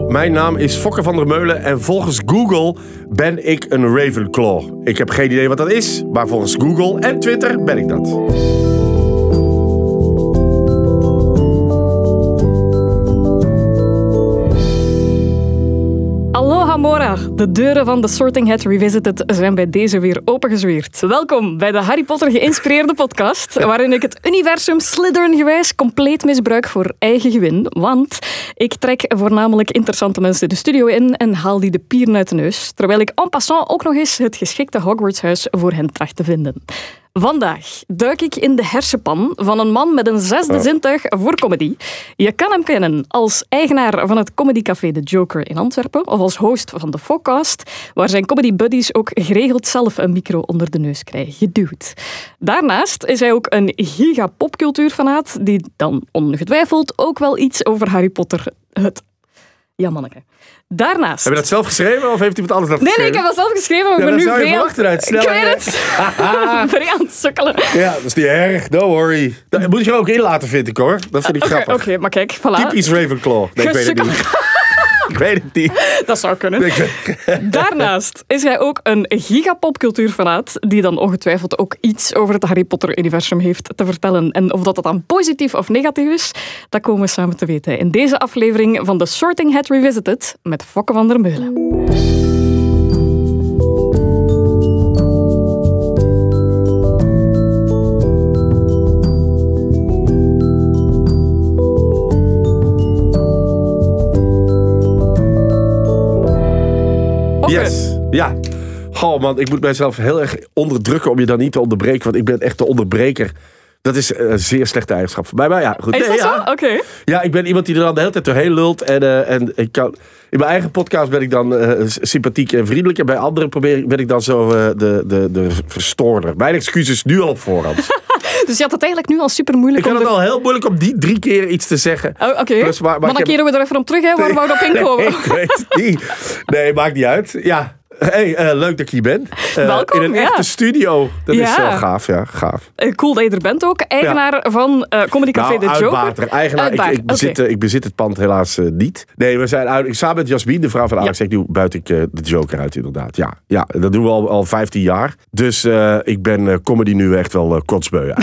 Mijn naam is Fokke van der Meulen en volgens Google ben ik een Ravenclaw. Ik heb geen idee wat dat is, maar volgens Google en Twitter ben ik dat. De deuren van de Sorting Hat Revisited zijn bij deze weer opengezweerd. Welkom bij de Harry Potter geïnspireerde podcast, waarin ik het universum Slytherin-gewijs compleet misbruik voor eigen gewin. Want ik trek voornamelijk interessante mensen de studio in en haal die de pieren uit de neus, terwijl ik en passant ook nog eens het geschikte Hogwarts-huis voor hen tracht te vinden. Vandaag duik ik in de hersenpan van een man met een zesde zintuig voor comedy. Je kan hem kennen als eigenaar van het comedycafé The Joker in Antwerpen of als host van de Focast, waar zijn comedy buddies ook geregeld zelf een micro onder de neus krijgen geduwd. Daarnaast is hij ook een giga popcultuurfanaat die dan ongetwijfeld ook wel iets over Harry Potter het... Ja, manneke. Daarnaast... Heb je dat zelf geschreven of heeft iemand anders dat Nee, nee, geschreven? ik heb dat zelf geschreven, maar ik Ja, ben dan nu zou je veel... verwachten uit Ik weet het. Vrij aan het sukkelen. Ja, dat is niet erg, don't worry. Dat moet je ook in laten, vind ik hoor. Dat vind ik Oké, grappig. oké, maar kijk, voilà. Typisch Ravenclaw. Nee, ik weet het niet. Ik weet het niet. Dat zou kunnen. Daarnaast is hij ook een gigapopcultuurfanaat die dan ongetwijfeld ook iets over het Harry Potter-universum heeft te vertellen. En of dat, dat dan positief of negatief is, dat komen we samen te weten in deze aflevering van The Sorting Hat Revisited met Fokke van der Meulen. Yes. Ja. Oh man, ik moet mijzelf heel erg onderdrukken om je dan niet te onderbreken. Want ik ben echt de onderbreker. Dat is een zeer slechte eigenschap van mij. Maar ja, goed. Is Nee, dat ja. zo? Oké. Ja, ik ben iemand die er dan de hele tijd doorheen lult. En, eh, en ik kan, in mijn eigen podcast ben ik dan eh, sympathiek en vriendelijk. En bij anderen probeer ben ik dan zo eh, de, de, de verstoorder. Mijn excuses nu al op voorhand. Dus je had het eigenlijk nu al super ik moeilijk vind om... het de- al heel moeilijk om die drie keer iets te zeggen. Oh, Oké, Plus, maar- maar maar, ik dan heb- keren we er even op terug, hè, waar we op inkomen. Nee, ik weet het niet. Nee, maakt niet uit. Ja. Hey, eh, leuk dat ik hier ben. Eh, Welkom, In een ja. echte studio. Dat is Ja. wel gaaf, ja. Gaaf. Eh, Cool dat je er bent ook. Eigenaar van eh Comedy Café Nou, The Joker. uitbater. Eigenaar, ik, Uitbater, ik, bezit, oké. eh, ik bezit het pand helaas eh, niet. Nee, we zijn uit, ik, samen met Jasmin, de vrouw van Alex, ik doe buiten ik eh, de Joker uit inderdaad. Ja, ja, dat doen we al, al 15 jaar. Dus eh, ik ben eh, comedy nu echt wel uh, kotsbeu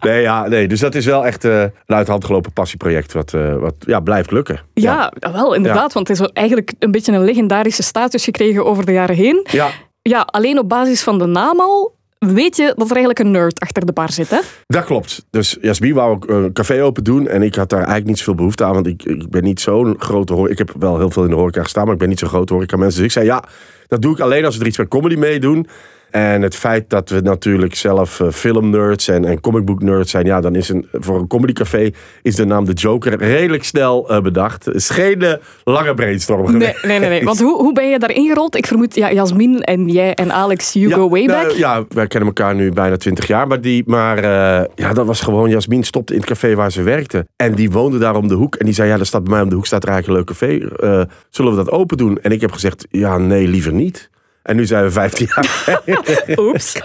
nee, ja, nee, dus dat is wel echt eh, een uit de hand gelopen passieproject wat, eh, wat ja, blijft lukken. Ja, wel, inderdaad. Want het is eigenlijk een beetje een legendarische status gekregen over de jaren heen. Ja, Ja, alleen op basis van de naam al weet je dat er eigenlijk een nerd achter de bar zit, hè? Dat klopt. Dus Jasmin wou ook een café open doen. En ik had daar eigenlijk niet zoveel behoefte aan. Want ik, ik ben niet zo'n grote horeca. Ik heb wel heel veel in de horeca gestaan. Maar ik ben niet zo'n grote horeca mensen. Dus ik zei ja, dat doe ik alleen als we er iets met comedy mee doen. En het feit dat we natuurlijk zelf eh, filmnerds en, en comicbook nerds zijn. Ja, dan is een, voor een comedycafé is de naam The Joker redelijk snel eh, bedacht. Het is geen eh, lange brainstorm Nee, geweest. nee, nee. nee. Want hoe, hoe ben je daarin gerold? Ik vermoed, ja, Jasmin en jij en Alex, you go way nou, back. ja, wij kennen elkaar nu bijna twintig jaar. Maar, die, maar ja, dat was gewoon... Jasmin stopte in het café waar ze werkte. En die woonde daar om de hoek. En die zei, ja, er staat bij mij om de hoek staat er eigenlijk een leuk café. Zullen we dat open doen? En ik heb gezegd, ja, nee, liever niet. En nu zijn we 15 jaar. Oeps.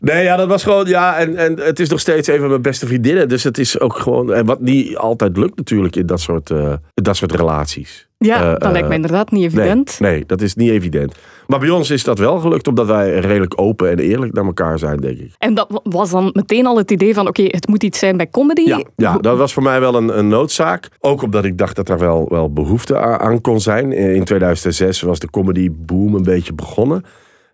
nee, ja, dat was gewoon... Ja, en, en het is nog steeds een van mijn beste vriendinnen. Dus het is ook gewoon... En wat niet altijd lukt natuurlijk in dat soort, eh, in dat soort relaties. Ja, Eh, dat eh, lijkt me inderdaad niet evident. nee, dat is niet evident. Maar bij ons is dat wel gelukt, omdat wij redelijk open en eerlijk naar elkaar zijn, denk ik. En dat was dan meteen al het idee van, oké, het moet iets zijn bij comedy. Ja, ja dat was voor mij wel een, een noodzaak. Ook omdat ik dacht dat er wel, wel behoefte a- aan kon zijn. In 2006 was de comedy boom een beetje begonnen.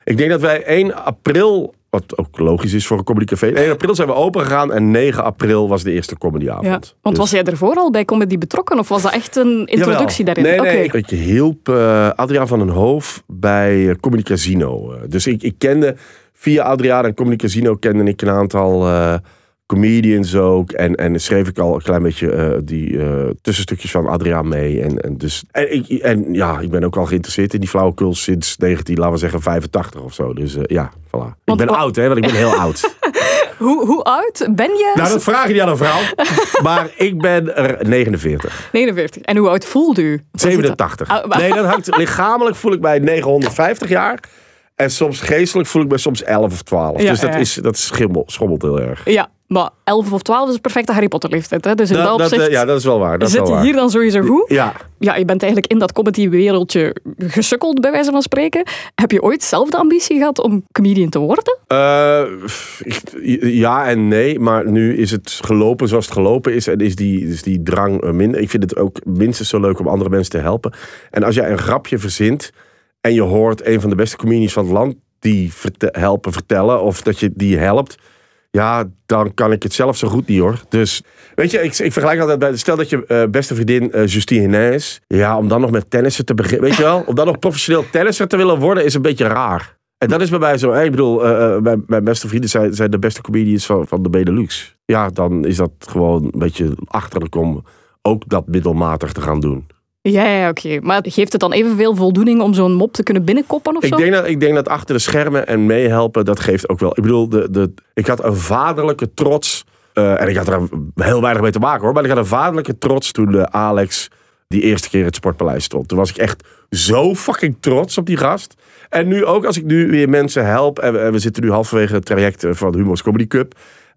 Ik denk dat wij 1 april, wat ook logisch is voor een comedycafé. 1 april zijn we open gegaan en 9 april was de eerste comedyavond. Ja. Want Dus- was jij ervoor al bij comedy betrokken? Of was dat echt een introductie Jawel. daarin? Nee, nee. Ik hielp eh, Adriaan van den Hoof bij eh, Comedy Casino. Eh, Dus ik, ik kende via Adriaan en Comedy Casino kende ik een aantal comedians ook. En, en schreef ik al een klein beetje eh, die eh, tussenstukjes van Adriaan mee. En, en, dus, en, ik, en ja, ik ben ook al geïnteresseerd in die flauwekul sinds 19, laten we zeggen 85 of zo. Dus eh, ja, voilà. Ik ben oud, hè, want ik ben heel oud. Hoe, hoe oud ben je? nou, dat vraag je niet aan een vrouw. maar ik ben er 49. 49. En hoe oud voelde u? 87. Ah, maar- Nee, dat hangt lichamelijk voel ik mij 950 jaar. En soms geestelijk voel ik me soms 11 of 12. Ja, dus dat, ja. is, dat schimmel, schommelt heel erg. Ja, Maar 11 of 12 is een perfecte Harry Potter leeftijd. Hè? Dus in dat, Dat, dat, opzicht eh, ja, dat is wel waar. Dat is zit je hier dan sowieso goed. Ja, Ja, je bent eigenlijk in dat comedy-wereldje gesukkeld, bij wijze van spreken. Heb je ooit zelf de ambitie gehad om comedian te worden? Eh, ja en nee, maar nu is het gelopen zoals het gelopen is. En is die, is die drang eh, minder. Ik vind het ook minstens zo leuk om andere mensen te helpen. En als jij een grapje verzint en je hoort een van de beste comedians van het land die helpen vertellen, of dat je die helpt. Ja, dan kan ik het zelf zo goed niet hoor. Dus weet je, ik, ik vergelijk altijd bij. Stel dat je eh, beste vriendin eh, Justine Henin is. Ja, om dan nog met tennissen te beginnen. Weet je wel, om dan nog professioneel tennisser te willen worden is een beetje raar. En dat is bij mij zo. Ik bedoel, eh, mijn, mijn beste vrienden zijn, zijn de beste comedians van, van de Benelux. Ja, dan is dat gewoon een beetje achterlijk om ook dat middelmatig te gaan doen. Ja, ja oké. Maar geeft het dan evenveel voldoening om zo'n mop te kunnen binnenkoppen of Ik zo? denk, dat, ik denk dat achter de schermen en meehelpen, dat geeft ook wel. Ik bedoel, de, de, ik had een vaderlijke trots. eh, en ik had er heel weinig mee te maken hoor. Maar ik had een vaderlijke trots toen de Alex die eerste keer het Sportpaleis stond. Toen was ik echt zo fucking trots op die gast. En nu ook, als ik nu weer mensen help. En we, en we zitten nu halverwege het traject eh, van Humo's Comedy Cup.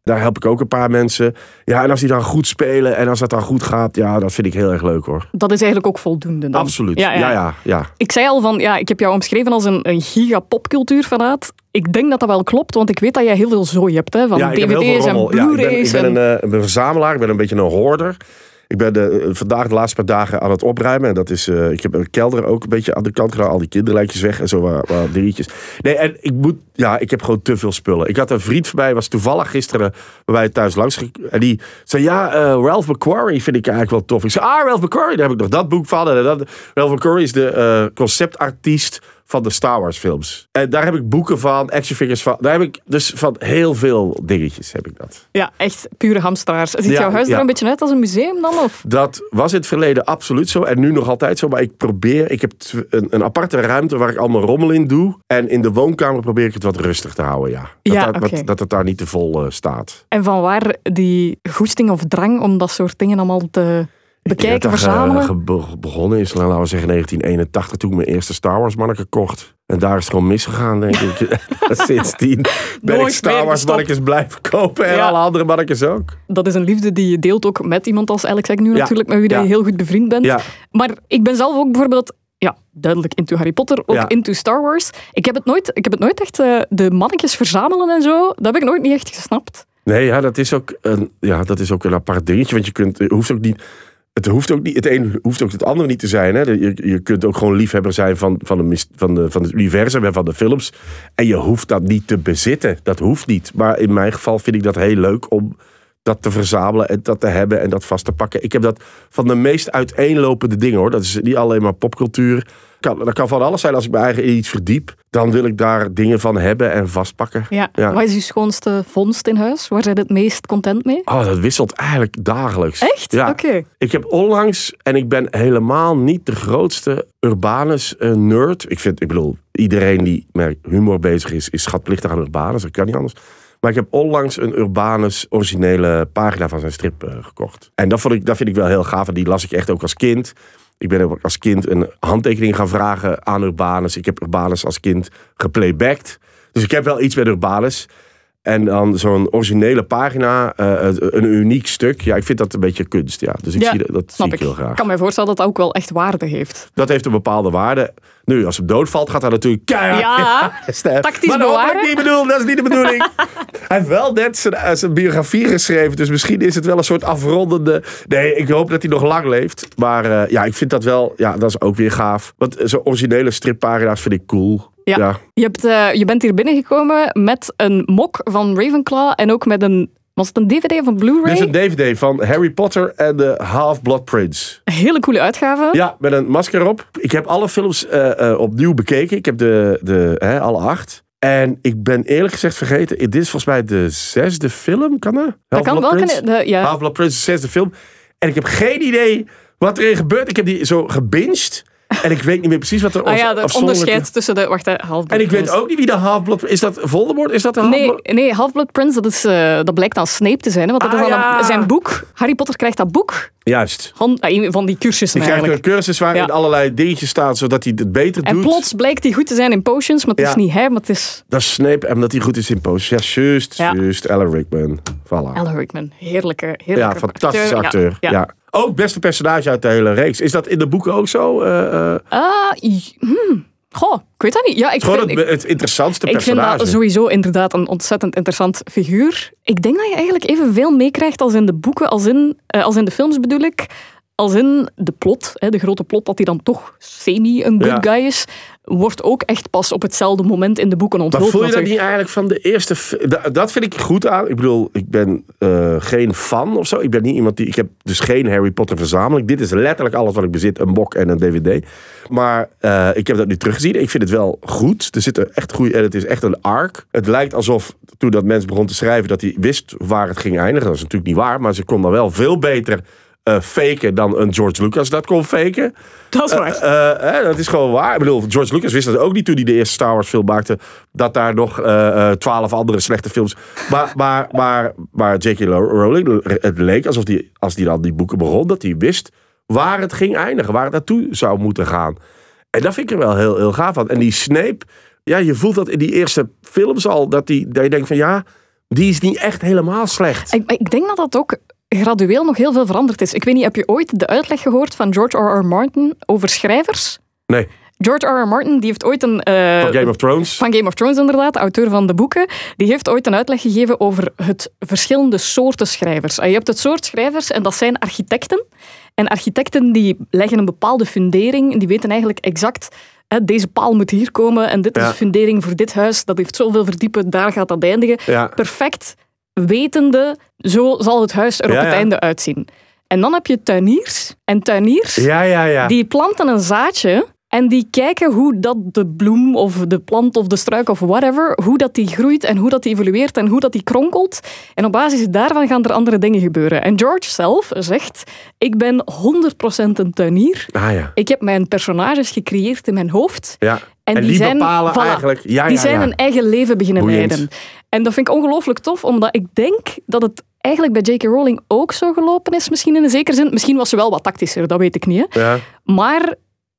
Daar help ik ook een paar mensen. Ja, en als die dan goed spelen en als dat dan goed gaat, ja, dat vind ik heel erg leuk hoor. Dat is eigenlijk ook voldoende dan. Absoluut. Ja, Ja, ja. ja, ja. Ik zei al van, ja, ik heb jou omschreven als een, een giga popcultuurfanaat. Ik denk dat dat wel klopt, want ik weet dat jij heel veel zooi hebt. Hè, van Ja, dvd's en rommel. Ja, ik ben, ik blu-rays. ben en- een, eh, ik ben een verzamelaar, ik ben een beetje een hoorder. Ik ben de, vandaag de laatste paar dagen aan het opruimen. En dat is, eh, ik heb een kelder ook een beetje aan de kant gedaan. Al die kinderlijkjes weg en zo wat. Nee, en ik moet, ja, ik heb gewoon te veel spullen. Ik had een vriend van mij, was toevallig gisteren bij mij thuis langs. En die zei, ja, eh, Ralph McQuarrie vind ik eigenlijk wel tof. Ik zei, ah, Ralph McQuarrie, daar heb ik nog dat boek van. Ralph McQuarrie is de eh, conceptartiest van de Star Wars films. En daar heb ik boeken van, action figures van. Daar heb ik dus van heel veel dingetjes heb ik dat. Ja, echt pure hamsteraars. Ziet Ja, jouw huis er ja. een beetje uit als een museum dan? Of? Dat was in het verleden absoluut zo en nu nog altijd zo. Maar ik probeer, ik heb een, een aparte ruimte waar ik allemaal rommel in doe. En in de woonkamer probeer ik het wat rustig te houden, ja. Dat, Ja, dat het daar niet te vol eh, staat. En van waar die goesting of drang om dat soort dingen allemaal te Ik daar, eh, verzamelen? be- begonnen is, laten we zeggen, 1981 toen ik mijn eerste Star Wars manneke kocht. En daar is het gewoon misgegaan, denk ik. Sindsdien ben Nooit ik Star Wars mannetjes blijven kopen en Ja. alle andere mannetjes ook. Dat is een liefde die je deelt ook met iemand als Alex Agnew Ja, natuurlijk, met wie ja. je heel goed bevriend bent. Maar ik ben zelf ook bijvoorbeeld, ja, duidelijk into Harry Potter, ook Ja. into Star Wars. Ik heb het nooit, ik heb het nooit echt, eh, de mannetjes verzamelen en zo, dat heb ik nooit niet echt gesnapt. Nee, ja, dat is ook een, ja, dat is ook een apart dingetje. Want je kunt, je hoeft ook niet. Het hoeft ook niet. Het een hoeft ook het andere niet te zijn. Hè. Je, je kunt ook gewoon liefhebber zijn van, van, de, van, de, van het universum en van de films. En je hoeft dat niet te bezitten. Dat hoeft niet. Maar in mijn geval vind ik dat heel leuk om dat te verzamelen en dat te hebben en dat vast te pakken. Ik heb dat van de meest uiteenlopende dingen hoor. Dat is niet alleen maar popcultuur. Kan, dat kan van alles zijn. Als ik me eigen in iets verdiep, dan wil ik daar dingen van hebben en vastpakken. Ja. Ja. Wat is je schoonste vondst in huis? Waar zijn het meest content mee? Oh, dat wisselt eigenlijk dagelijks. Echt? Ja. Oké. Ik heb onlangs, en ik ben helemaal niet de grootste Urbanus eh, nerd. Ik vind, ik bedoel, iedereen die met humor bezig is, is schatplichtig aan Urbanus. Dat kan niet anders. Maar ik heb onlangs een Urbanus originele pagina van zijn strip eh, gekocht. En dat, vond ik, dat vind ik wel heel gaaf. En die las ik echt ook als kind. Ik ben als kind een handtekening gaan vragen aan Urbanus. Ik heb Urbanus als kind geplaybacked. Dus ik heb wel iets met Urbanus. En dan zo'n originele pagina, eh, een uniek stuk. Ja, ik vind dat een beetje kunst. Ja. Dus ik Ja, zie dat, dat zie ik ik. heel graag. Ik kan me voorstellen dat dat ook wel echt waarde heeft. Dat heeft een bepaalde waarde. Nu, als hem doodvalt, gaat hij natuurlijk keihard. Ja, tactisch maar dat ik niet dat is niet de bedoeling. hij heeft wel net zijn, eh, zijn biografie geschreven, dus misschien is het wel een soort afrondende. Nee, ik hoop dat hij nog lang leeft. Maar eh, ja, ik vind dat wel, ja, dat is ook weer gaaf. Want zo'n originele strippagina's vind ik cool. Ja. Je, hebt, eh, je bent hier binnengekomen met een mok van Ravenclaw en ook met een... Was het een DVD of een Blu-ray? Dit is een DVD van Harry Potter en de Half-Blood Prince. Een hele coole uitgave. Ja, met een masker op. Ik heb alle films eh, eh, opnieuw bekeken. Ik heb de, de, hè, alle acht. En ik ben eerlijk gezegd vergeten. Dit is volgens mij de zesde film, kan dat? dat kan wel Prince? kunnen. de- ja. Half-Blood Prince, de zesde film. En ik heb geen idee wat erin gebeurt. Ik heb die zo gebinged. En ik weet niet meer precies wat er Ah ja, het afzonderlijke- onderscheid tussen de... Wacht, hè, Half-Blood En ik weet ook niet wie de Half-Blood... Is dat Voldemort? Is dat de Nee, Half-Blood? nee Half-Blood Prince, dat, is, eh, dat blijkt dan Snape te zijn. Hè, want dat Ah, is ja. een- zijn boek. Harry Potter krijgt dat boek. Juist. Han- een van die cursussen Die krijgt een cursus waarin Ja. allerlei dingetjes staan, zodat hij het beter En doet. plots blijkt hij goed te zijn in potions, maar het is niet hij, maar het is Dat is Snape, en omdat hij goed is in posts. Ja, juist, juist. Alan Rickman. Voilà. Alan Rickman. Heerlijke, heerlijke Ja, fantastische acteur. Ja. Ook beste personage uit de hele reeks. Is dat in de boeken ook zo? Eh, eh, Ah, hmm. Goh, ik weet dat niet. Ja, ik gewoon vind, het, ik, het interessantste ik vind personage. dat sowieso inderdaad een ontzettend interessant figuur. Ik denk dat je eigenlijk evenveel meekrijgt als in de boeken, als in, eh, als in de films bedoel ik. Als in de plot, hè, de grote plot, dat hij dan toch semi een good Ja. guy is, wordt ook echt pas op hetzelfde moment in de boeken Maar onthuld. voel je dat niet eigenlijk van de eerste... Dat vind ik goed aan. Ik bedoel, ik ben eh, geen fan of zo. Ik ben niet iemand die... Ik heb dus geen Harry Potter verzameling. Dit is letterlijk alles wat ik bezit. Een bok en een dvd. Maar eh, ik heb dat nu teruggezien. Ik vind het wel goed. Er zitten echt goede... En het is echt een arc. Het lijkt alsof toen dat mens begon te schrijven... dat hij wist waar het ging eindigen. Dat is natuurlijk niet waar. Maar ze kon dan wel veel beter... eh, faken dan een George Lucas dat kon faken. Dat is waar. Eh, hè, dat is gewoon waar. Ik bedoel, George Lucas wist dat ook niet toen hij de eerste Star Wars film maakte. Dat daar nog eh, eh, twaalf andere slechte films. Maar, maar, maar, maar J.K. Rowling, het leek alsof hij, als hij dan die boeken begon, dat hij wist waar het ging eindigen. Waar het naartoe zou moeten gaan. En dat vind ik er wel heel, heel gaaf aan. En die Snape, ja, je voelt dat in die eerste films al. Dat, die, dat je denkt van ja, die is niet echt helemaal slecht. Ik, ik denk dat dat ook gradueel nog heel veel veranderd is. Ik weet niet, heb je ooit de uitleg gehoord van George R.R. Martin over schrijvers? Nee, George R.R. Martin die heeft ooit een... eh, van Game of Thrones. van Game of Thrones inderdaad, auteur van de boeken, die heeft ooit een uitleg gegeven over het verschillende soorten schrijvers. En Je hebt het soort schrijvers en dat zijn architecten. En architecten die leggen een bepaalde fundering, die weten eigenlijk exact, hè, deze paal moet hier komen en dit is de fundering voor dit huis, dat heeft zoveel verdiepen, daar gaat dat eindigen. Ja. Perfect wetende, zo zal het huis er op Ja, het ja. einde uitzien. En dan heb je tuiniers. En tuiniers, Ja, ja, ja. die planten een zaadje en die kijken hoe dat de bloem of de plant of de struik of whatever, hoe dat die groeit en hoe dat die evolueert en hoe dat die kronkelt. En op basis daarvan gaan er andere dingen gebeuren. En George zelf zegt, ik ben 100% een tuinier. Ah ja. Ik heb mijn personages gecreëerd in mijn hoofd. ja. En, En die, die zijn, bepalen voilà, eigenlijk- ja, die ja, zijn hun eigen leven beginnen Boeiend. leiden. En dat vind ik ongelooflijk tof, omdat ik denk dat het eigenlijk bij J.K. Rowling ook zo gelopen is, misschien in een zekere zin. Misschien was ze wel wat tactischer, dat weet ik niet. Hè. ja. Maar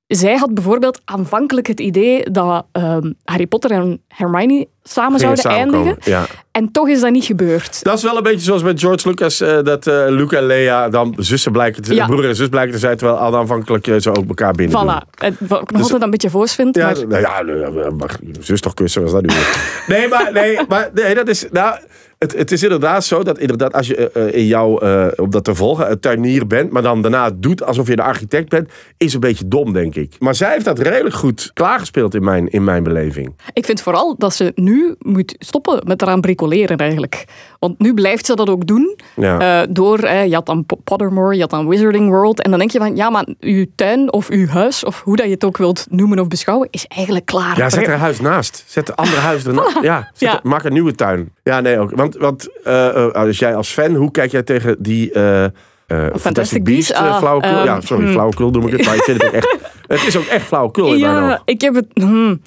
zij had bijvoorbeeld aanvankelijk het idee dat ehm, Harry Potter en Hermione samen zouden eindigen. Ja. En toch is dat niet gebeurd. Dat is wel een beetje zoals met George Lucas, eh, dat eh Luca en Lea dan zussen blijken te, Ja. broer en zus blijken te zijn, terwijl al aanvankelijk eh, ze ook elkaar binnen. Voilà. En Wat ik nog altijd een beetje voos vind. Ja, maar nou ja, nou ja, mag je zus toch kussen, was dat nu? Nee, maar, nee, maar nee, dat is, nou, het, het is inderdaad zo dat inderdaad als je in jouw, om dat te volgen, een tuinier bent, maar dan daarna doet alsof je de architect bent, is een beetje dom, denk ik. Maar zij heeft dat redelijk goed klaargespeeld in mijn, in mijn beleving. ik vind vooral dat ze nu moet stoppen met eraan bricoleren eigenlijk. Want nu blijft ze dat ook doen. Ja. eh, door, eh, je had dan Pottermore, je had dan Wizarding World. En dan denk je van, ja, maar uw tuin of uw huis, of hoe dat je het ook wilt noemen of beschouwen, is eigenlijk klaar. Ja, zet er een huis naast. Zet een ander huis ernaast. Ja, zet Ja. maak een nieuwe tuin. Ja, nee, ook. Want, want eh, als jij als fan, hoe kijk jij tegen die eh eh, Fantastic, Beast Ah, flauwekul? ehm, ja, sorry, hmm. flauwekul noem ik het. Maar ik vind het echt... Het is ook echt flauwekul in mijn Ja, ogen. ik heb het. hmm.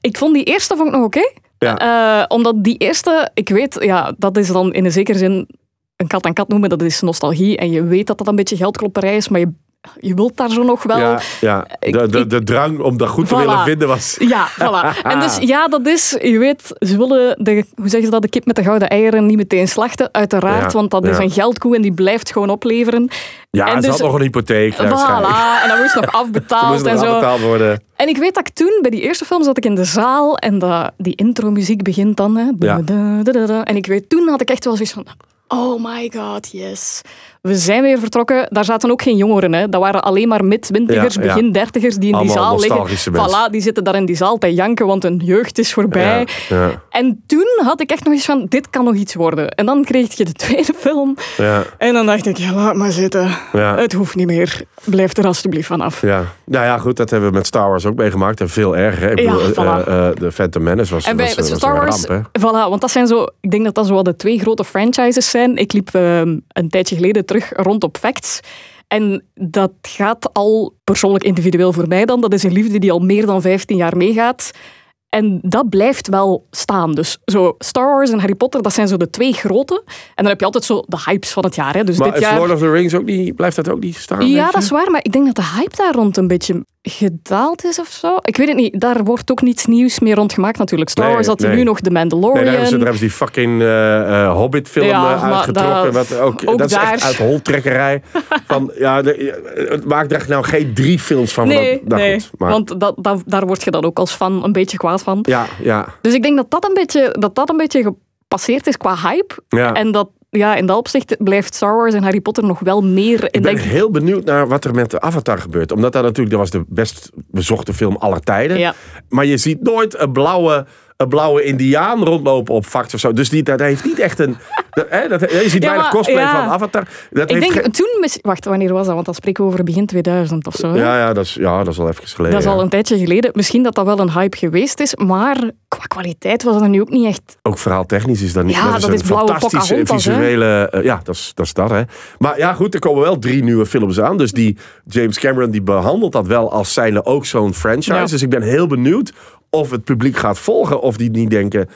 Ik vond die eerste vond ik nog oké. Ja. Eh, omdat die eerste, ik weet, ja, dat is dan in een zekere zin een kat en kat noemen, dat is nostalgie. En je weet dat dat een beetje geldklopperij is, maar je, je wilt daar zo nog wel. Ja, ja. De, de, de drang om dat goed te Voilà. willen vinden was... Ja, voilà. En dus ja, dat is, je weet, ze willen, de, hoe zeggen ze dat, de kip met de gouden eieren niet meteen slachten, uiteraard, Ja, want dat is een geldkoe en die blijft gewoon opleveren. Ja, En ze dus- had nog een hypotheek. Voilà, en dat moest nog afbetaald moest en nog zo. afbetaald worden. En ik weet dat ik toen, bij die eerste film, zat ik in de zaal en dat, die intro-muziek begint dan. Hè. Ja. Da, da, da, da. En ik weet, toen had ik echt wel zoiets van... Oh my god, yes. We zijn weer vertrokken. Daar zaten ook geen jongeren. Hè. Dat waren alleen maar mid-twintigers, Ja, ja. begin dertigers die in Allemaal die zaal liggen. Voilà, die zitten daar in die zaal te janken, want hun jeugd is voorbij. Ja, En toen had ik echt nog eens van, dit kan nog iets worden. En dan kreeg je de tweede film. ja, En dan dacht ik, ja, laat maar zitten. Het hoeft niet meer. Blijf er alsjeblieft vanaf. ja. Nou ja, goed, dat hebben we met Star Wars ook meegemaakt. En veel erger. Ik bedoel, eh, eh, de Phantom Menace was, En bij was, was Star Wars, ramp, voilà, want dat zijn zo, ik denk dat dat zo wel de twee grote franchises zijn. Ik liep ehm, een tijdje geleden terug rond op Facts. En dat gaat al persoonlijk individueel voor mij dan. Dat is een liefde die al meer dan 15 jaar meegaat. En dat blijft wel staan. Dus zo Star Wars en Harry Potter, dat zijn zo de twee grote. En dan heb je altijd zo de hypes van het jaar. Hè. Dus Maar dit is jaar... Lord of the Rings ook niet, blijft dat ook niet staan? Ja, dat is waar, maar ik denk dat de hype daar rond een beetje gedaald is of zo. Ik weet het niet, daar wordt ook niets nieuws meer rond gemaakt natuurlijk. Star Nee, Wars had nee. nu nog The Nee, Mandalorian. daar hebben, ze, daar hebben ze die fucking eh, Hobbit-film Ja, eh, uitgetrokken. dat- wat ook, ook dat is echt daar- uit holtrekkerij. van, ja, de, het maakt er nou geen drie films van. Nee, want, nou nee, goed, maar, want dat, dat, daar word je dan ook als fan een beetje kwaad van. Ja, ja, Dus ik denk dat dat een beetje, dat dat een beetje gepasseerd is qua hype. ja. En dat ja, in dat opzicht blijft Star Wars en Harry Potter nog wel meer in ik ben denk heel benieuwd naar wat er met de Avatar gebeurt. Omdat dat natuurlijk, dat was de best bezochte film aller tijden. Ja. Maar je ziet nooit een blauwe, een blauwe indiaan rondlopen op Facts of zo. Dus die, dat heeft niet echt een... dat, hè, dat, je ziet Ja, weinig cosplay ja. van Avatar. Dat Ik heeft denk toen, wacht, wanneer was dat? Want dan spreken we over begin 2000 of zo. hè? ja, ja, dat is, ja, dat is al even geleden. Dat is al een tijdje geleden. Misschien dat dat wel een hype geweest is, maar qua kwaliteit was dat nu ook niet echt. Ook verhaaltechnisch is dat niet. Ja, dat is dat een is blauwe fantastische hè? visuele. eh, ja, dat is, dat is dat, hè. Maar ja, goed, er komen wel drie nieuwe films aan. Dus die James Cameron die behandelt dat wel als zijnde ook zo'n franchise. Ja. Dus ik ben heel benieuwd of het publiek gaat volgen of die niet denken.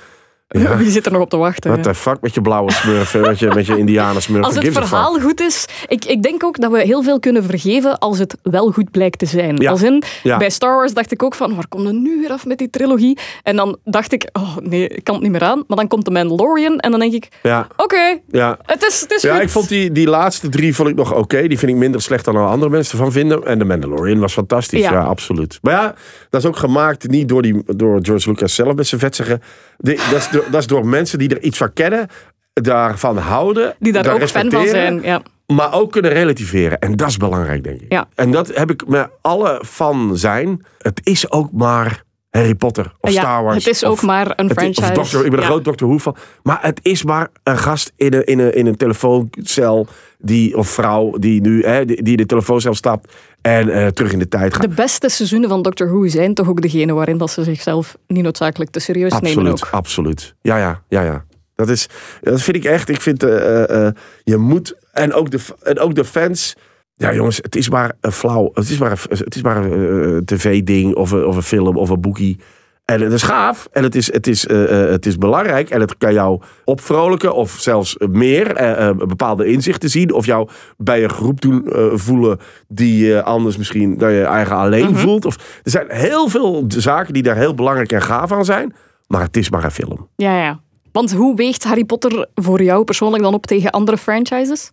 Ja, Wie zit er nog op te wachten? what the fuck met je blauwe smurfen, met je, met je indianen smurfen. Als het verhaal goed is, ik, ik denk ook dat we heel veel kunnen vergeven als het wel goed blijkt te zijn. Ja. Als in, Ja. bij Star Wars dacht ik ook van, waar komt het nu weer af met die trilogie? En dan dacht ik, oh nee, ik kan het niet meer aan. Maar dan komt de Mandalorian en dan denk ik, Ja, oké, ja. het is, het is Ja, goed. ik vond die, die laatste drie vond ik nog oké. Die vind ik minder slecht dan andere mensen ervan vinden. En de Mandalorian was fantastisch. Ja. Ja, absoluut. Maar ja, dat is ook gemaakt niet door, die, door George Lucas zelf met zijn vetzige. Dat is, door, dat is door mensen die er iets van kennen, daarvan houden. Die daar ook fan van zijn. Ja. Maar ook kunnen relativeren. En dat is belangrijk, denk ik. Ja. En dat heb ik met alle van zijn. Het is ook maar Harry Potter of ja, Star Wars. het is of- ook maar een is- franchise. Of Doctor, ik ben een Ja. groot Doctor Who van. Maar het is maar een gast in een, in een, in een telefooncel. Die, of vrouw die nu hè, die, die in de telefooncel stapt. En eh, terug in de tijd gaat. De beste seizoenen van Doctor Who zijn toch ook degene waarin dat ze zichzelf niet noodzakelijk te serieus nemen Absoluut, ook. absoluut. Ja, ja, ja, ja. Dat, is, dat vind ik echt. Ik vind, eh, eh, je moet, en ook, de, en ook de fans. Ja, jongens, het is maar een flauw. Het is maar een, het is maar een eh, tv-ding of een, of een film of een boekie. En het is gaaf en het is, het, is, eh, eh, het is belangrijk en het kan jou opvrolijken of zelfs meer eh, eh, bepaalde inzichten zien. Of jou bij een groep doen eh, voelen die je anders misschien dat je eigen alleen voelt. Of, er zijn heel veel zaken die daar heel belangrijk en gaaf aan zijn. Maar het is maar een film. Ja, ja. Want hoe weegt Harry Potter voor jou persoonlijk dan op tegen andere franchises?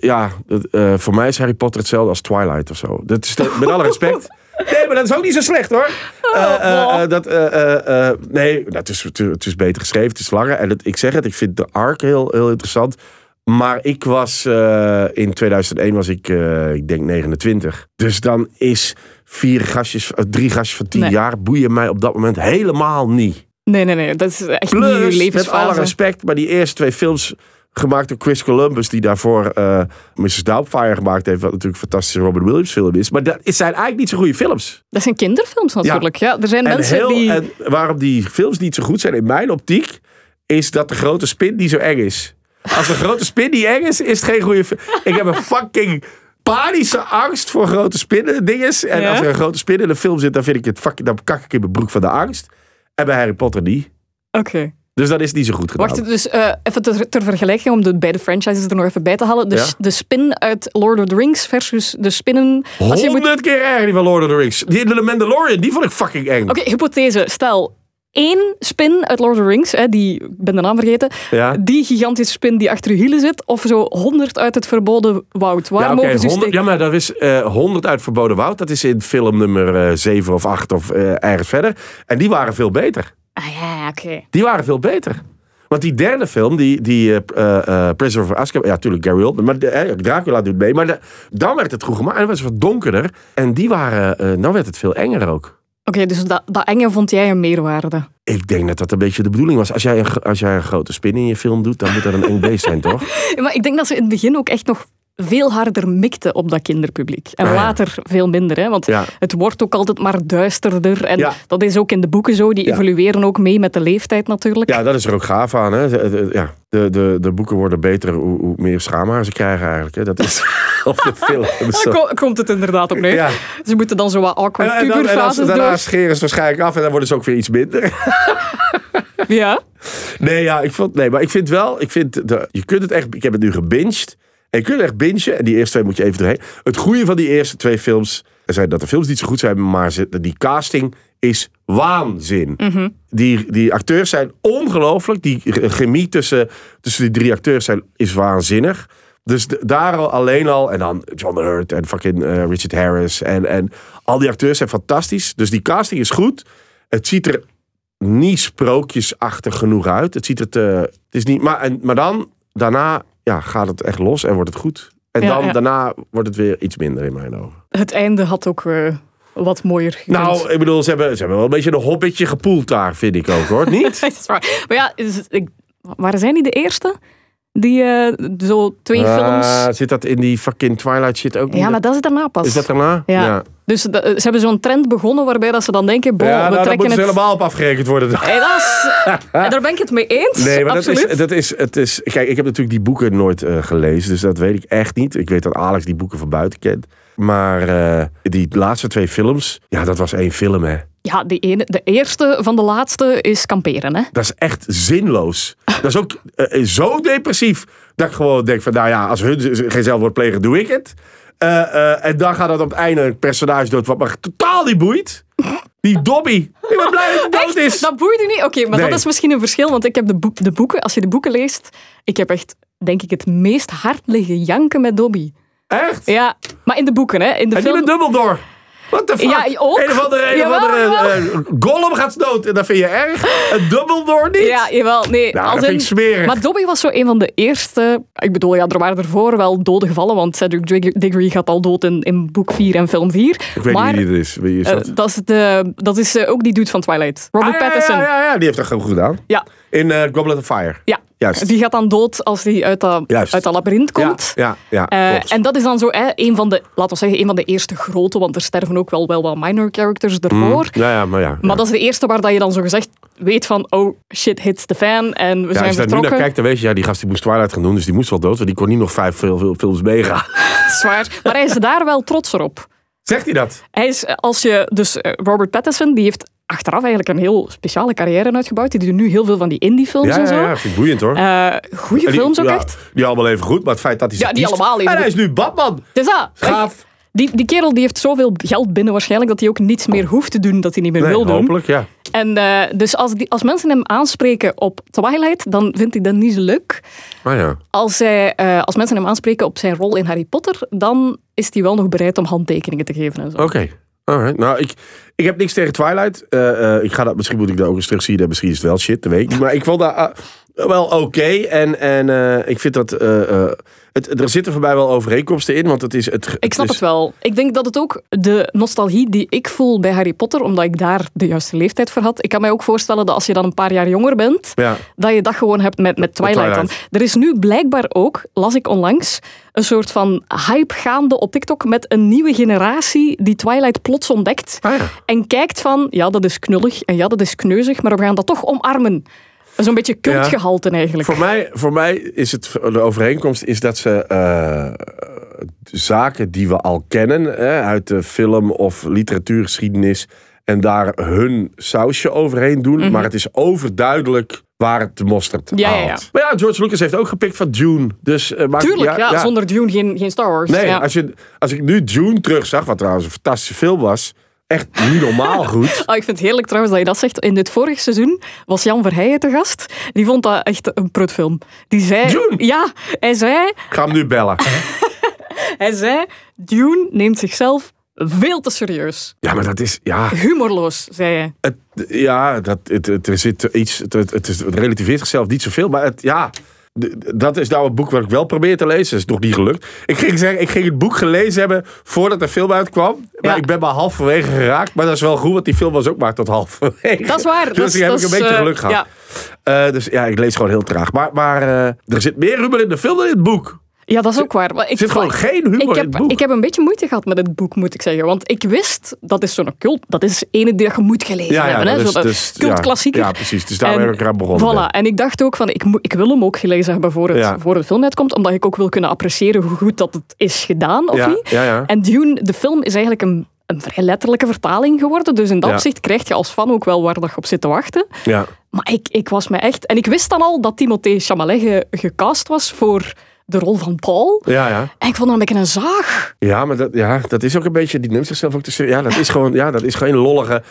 Ja, eh, voor mij is Harry Potter hetzelfde als Twilight of zo. Dat is de- met alle respect. Nee, maar dat is ook niet zo slecht hoor. Eh, eh, eh, dat, eh, eh, eh, nee, dat is, het, is beter geschreven, het is langer. En het, ik zeg het, ik vind de arc heel, heel interessant. Maar ik was eh, in 2001 was ik, eh, ik denk 29. Dus dan is vier gastjes, drie gastjes van tien Nee. jaar boeien mij op dat moment helemaal niet. Nee, nee, nee. Dat is echt niet je Plus, met alle respect, maar die eerste twee films gemaakt door Chris Columbus, die daarvoor eh Mrs. Doubtfire gemaakt heeft, wat natuurlijk een fantastische Robin Williams film is. Maar dat zijn eigenlijk niet zo goede films. Dat zijn kinderfilms natuurlijk. Ja. er zijn En, mensen heel, die... en waarom die films niet zo goed zijn in mijn optiek, is dat de grote spin niet zo eng is. Als de grote spin niet eng is, is het geen goede film. Ik heb een fucking panische angst voor grote spinnen dinges. En Ja? als er een grote spin in een film zit, dan vind ik het fucking, dan kak ik in mijn broek van de angst. En bij Harry Potter niet. Oké. Dus dat is niet zo goed gedaan. Wacht, dus eh, even ter, ter vergelijking, om de beide franchises er nog even bij te halen. De, Ja. de spin uit Lord of the Rings versus de spinnen... Als je moet... Honderd keer erger die van Lord of the Rings. Die in de Mandalorian, die vond ik fucking eng. Oké, hypothese. Stel, één spin uit Lord of the Rings, hè, die, ik ben de naam vergeten, Ja. die gigantische spin die achter je hielen zit, of zo honderd uit het verboden woud. Waar Ja, mogen ze 100, ja, maar dat is eh 100 uit Verboden Woud. Dat is in film nummer 7 of 8 of eh, ergens verder. En die waren veel beter. Ah ja, oké. Die waren veel beter. Want die derde film, die, die eh, eh, Prisoner of Azkaban... Ja, natuurlijk Gary Oldman. Maar de, Dracula doet mee. Maar de- dan werd het goed gemaakt. En het was wat donkerder. En die waren... dan werd het veel enger ook. Oké, dus dat, dat enge vond jij een meerwaarde. Ik denk dat dat een beetje de bedoeling was. Als jij een, als jij een grote spin in je film doet... dan moet dat een eng beest zijn, toch? Ja, Maar ik denk dat ze in het begin ook echt nog veel harder mikte op dat kinderpubliek. En Ah, ja. later veel minder, hè? want Ja. het wordt ook altijd maar duisterder. En Ja. dat is ook in de boeken zo, die evolueren ook mee met de leeftijd natuurlijk. Ja, dat is er ook gaaf aan. Hè? Ja, de, de, de boeken worden beter hoe, hoe meer schaamhaar ze krijgen eigenlijk. Hè? Dat is op de film. Daar Zo. ko- komt het inderdaad op neer. Ja. Ze moeten dan zo wat awkward en, dan, en als, daarna door. scheren ze waarschijnlijk af en dan worden ze ook weer iets minder. Ja. Nee, ja, ik vond, nee maar ik vind wel, ik vind de, je kunt het echt, ik heb het nu gebinged. En je kunt echt bingen. En die eerste twee moet je even doorheen. Het goede van die eerste twee films, zijn dat de films niet zo goed zijn, maar die casting is waanzin. Die, die acteurs zijn ongelooflijk. Die chemie tussen, tussen die drie acteurs zijn, is waanzinnig. Dus de- daar al, alleen al, en dan John Hurt en fucking eh, Richard Harris. En, en al die acteurs zijn fantastisch. Dus die casting is goed. Het ziet er niet sprookjesachtig genoeg uit. Het ziet er te, het is niet, maar, en, maar dan, daarna ja, gaat het echt los en wordt het goed. En Ja, dan, ja. daarna wordt het weer iets minder in mijn ogen. Het einde had ook eh, wat mooier gekund. Nou, ik bedoel, ze hebben, ze hebben wel een beetje een hobbitje gepoeld daar, vind ik ook hoor. Niet? Dat is waar. Maar ja, is- ik, waar zijn die de eerste? Die eh, zo twee films... Ah, zit dat in die fucking Twilight shit ook niet? Ja, maar dat is daarna pas. Is dat daarna? Ja. Dus de- ze hebben zo'n trend begonnen waarbij dat ze dan denken, Ja, we nou, trekken het... helemaal op afgerekend worden. Hey, dat is- en daar ben ik het mee eens, Nee, maar dat absoluut. is, dat is, het is... Kijk, ik heb natuurlijk die boeken nooit eh, gelezen, dus dat weet ik echt niet. Ik weet dat Alex die boeken van buiten kent. Maar eh, die laatste twee films, ja, dat was één film, hè. Ja, die ene, de eerste van de laatste is kamperen, hè. Dat is echt zinloos. Dat is ook eh, zo depressief. Dat ik gewoon denk van, nou ja, als hun geen zelfmoord plegen, doe ik het. Eh, en dan gaat dat op het einde een personage dood wat me totaal niet boeit. Die Dobby. Ik ben blij dat hij dood Echt? is. Dat boeit u niet? Oké, maar Nee. dat is misschien een verschil, want ik heb de, boek- de boeken, als je de boeken leest, ik heb echt, denk ik, het meest hard liggen janken met Dobby. Echt? Ja, maar in de boeken, hè. In de En film... met Dumbledore. What the fuck? Ja, ook. Een of andere, een of andere eh, Gollum gaat dood. En dat vind je erg. En Dumbledore niet? Ja, jawel. Nee, Nou, als dat vind ik smerig. Maar Dobby was zo een van de eerste... Ik bedoel, ja, er waren ervoor wel dode gevallen, want Cedric Dig- Diggory gaat al dood in, in boek 4 en film 4. Ik weet maar niet wie dit is. Wie is eh, dat? dat is, de, dat is eh, ook die dude van Twilight. Robert Ah, ja, Pattinson. Ja, ja, ja, die heeft dat gewoon goed gedaan. Ja, In eh, Goblet of Fire. ja. Juist. Die gaat dan dood als hij uit dat, Juist. uit dat labyrint komt. Ja, ja, ja Eh, en dat is dan zo hè, een van de, laten we zeggen, een van de eerste grote, want er sterven ook wel, wel wat minor characters ervoor. ja, ja, maar ja. Maar dat is de eerste waar dat je dan zo gezegd weet van, oh shit hits the fan en we Ja, zijn als je daar nu vertrokken. naar kijkt, dan weet je, ja, die gast die moest Twilight gaan doen, dus die moest wel dood, want die kon niet nog vijf veel, veel films meegaan. Zwaar. Maar hij is daar wel trots op. Zegt hij dat? Hij is, als je, dus eh, Robert Pattinson, die heeft achteraf eigenlijk een heel speciale carrière uitgebouwd. Die doet nu heel veel van die indie-films Ja, en zo. ja, ja, vind ik boeiend hoor. Eh, goeie En die- films ook ja, echt. Die allemaal even goed, maar het feit dat hij Ja, die kiest- allemaal even En hij is nu Batman. Het is dat. Gaaf. Die, die kerel die heeft zoveel geld binnen waarschijnlijk dat hij ook niets meer hoeft te doen dat hij niet meer Nee, wil doen. hopelijk, ja. En eh, dus als, die, als mensen hem aanspreken op Twilight, dan vindt hij dat niet zo leuk. Maar ja. Als, hij, eh, als mensen hem aanspreken op zijn rol in Harry Potter, dan is hij wel nog bereid om handtekeningen te geven en zo. Oké. Alright. Nou, ik, ik heb niks tegen Twilight. Eh, eh, ik ga dat, misschien moet ik dat ook eens terugzien. En Misschien is het wel shit, dat weet. Maar ik vond dat ah, wel oké. En, en eh, ik vind dat... het, er zitten voor mij wel overeenkomsten in. Want het is... Het, Ik snap is, het wel. Ik denk dat het ook de nostalgie die ik voel bij Harry Potter, omdat ik daar de juiste leeftijd voor had. Ik kan mij ook voorstellen dat als je dan een paar jaar jonger bent, Ja. dat je dat gewoon hebt met, met Twilight. Dan. Er is nu blijkbaar ook, las ik onlangs, een soort van hype gaande op TikTok met een nieuwe generatie die Twilight plots ontdekt. Ah, ja. En kijkt van, ja, dat is knullig en ja, dat is kneuzig, maar we gaan dat toch omarmen. Zo'n beetje cultgehalte eigenlijk. Voor mij, voor mij is het de overeenkomst is dat ze eh, zaken die we al kennen hè, uit de film of literatuurgeschiedenis en daar hun sausje overheen doen, maar het is overduidelijk waar het de mosterd Mhm. Ja, ja, haalt. ja. Maar ja, George Lucas heeft ook gepikt van Dune. Dus, maakt- Tuurlijk, ja, zonder Dune geen, geen Star Wars. Nee, ja. als, je, als ik nu Dune terugzag, wat trouwens een fantastische film was, echt niet normaal goed. Oh, ik vind het heerlijk trouwens dat je dat zegt. In dit vorige seizoen was Jan Verheijen te gast. Die vond dat echt een prutfilm. Die zei... Dune? Ja, hij zei, Ik ga hem nu bellen. hij zei... Dune neemt zichzelf veel te serieus. Ja, maar dat is, ja... Humorloos, zei hij. Het, ja, dat, het, het, er zit iets. Het, het, het, het relativeert zichzelf niet zoveel. Maar het, ja, dat is nou een boek wat ik wel probeer te lezen. Dat is nog niet gelukt. Ik ging zeggen, ik ging het boek gelezen hebben voordat de film uitkwam. Maar Ja. ik ben maar halverwege geraakt. Maar dat is wel goed, want die film was ook maar tot halverwege. Dat is waar. Dus dat ik heb ik een beetje eh, geluk gehad. Ja. Eh, dus ja, ik lees gewoon heel traag. Maar, maar eh, er zit meer humor in de film dan in het boek. Ja, dat is ook waar. Maar Er ik, zit gewoon geen humor ik in het heb, boek. ik heb een beetje moeite gehad met het boek, moet ik zeggen. Want ik wist, dat is zo'n cult, dat is ene die je moet gelezen ja, ja, hebben. Hè? Zo'n is- cultklassieker. Ja, ja, precies. Dus daar ben ik eraan begonnen. Voilà. En ik dacht ook van, ik, ik wil hem ook gelezen hebben voor het, voor het film uitkomt, omdat ik ook wil kunnen appreciëren hoe goed dat het is gedaan, of niet. En Dune, de film, is eigenlijk een, een vrij letterlijke vertaling geworden. Dus in dat Ja. opzicht krijg je als fan ook wel waar dat je op zit te wachten. ja. Maar ik, ik was me echt... En ik wist dan al dat Timothée Chalamet ge- gecast was voor de rol van Paul. Ja, ja. En ik vond hem een beetje een zaag. Ja, maar dat, ja, dat is ook een beetje, die neemt zichzelf ook te serieus. Ja, dat is gewoon, ja, dat is geen lollige.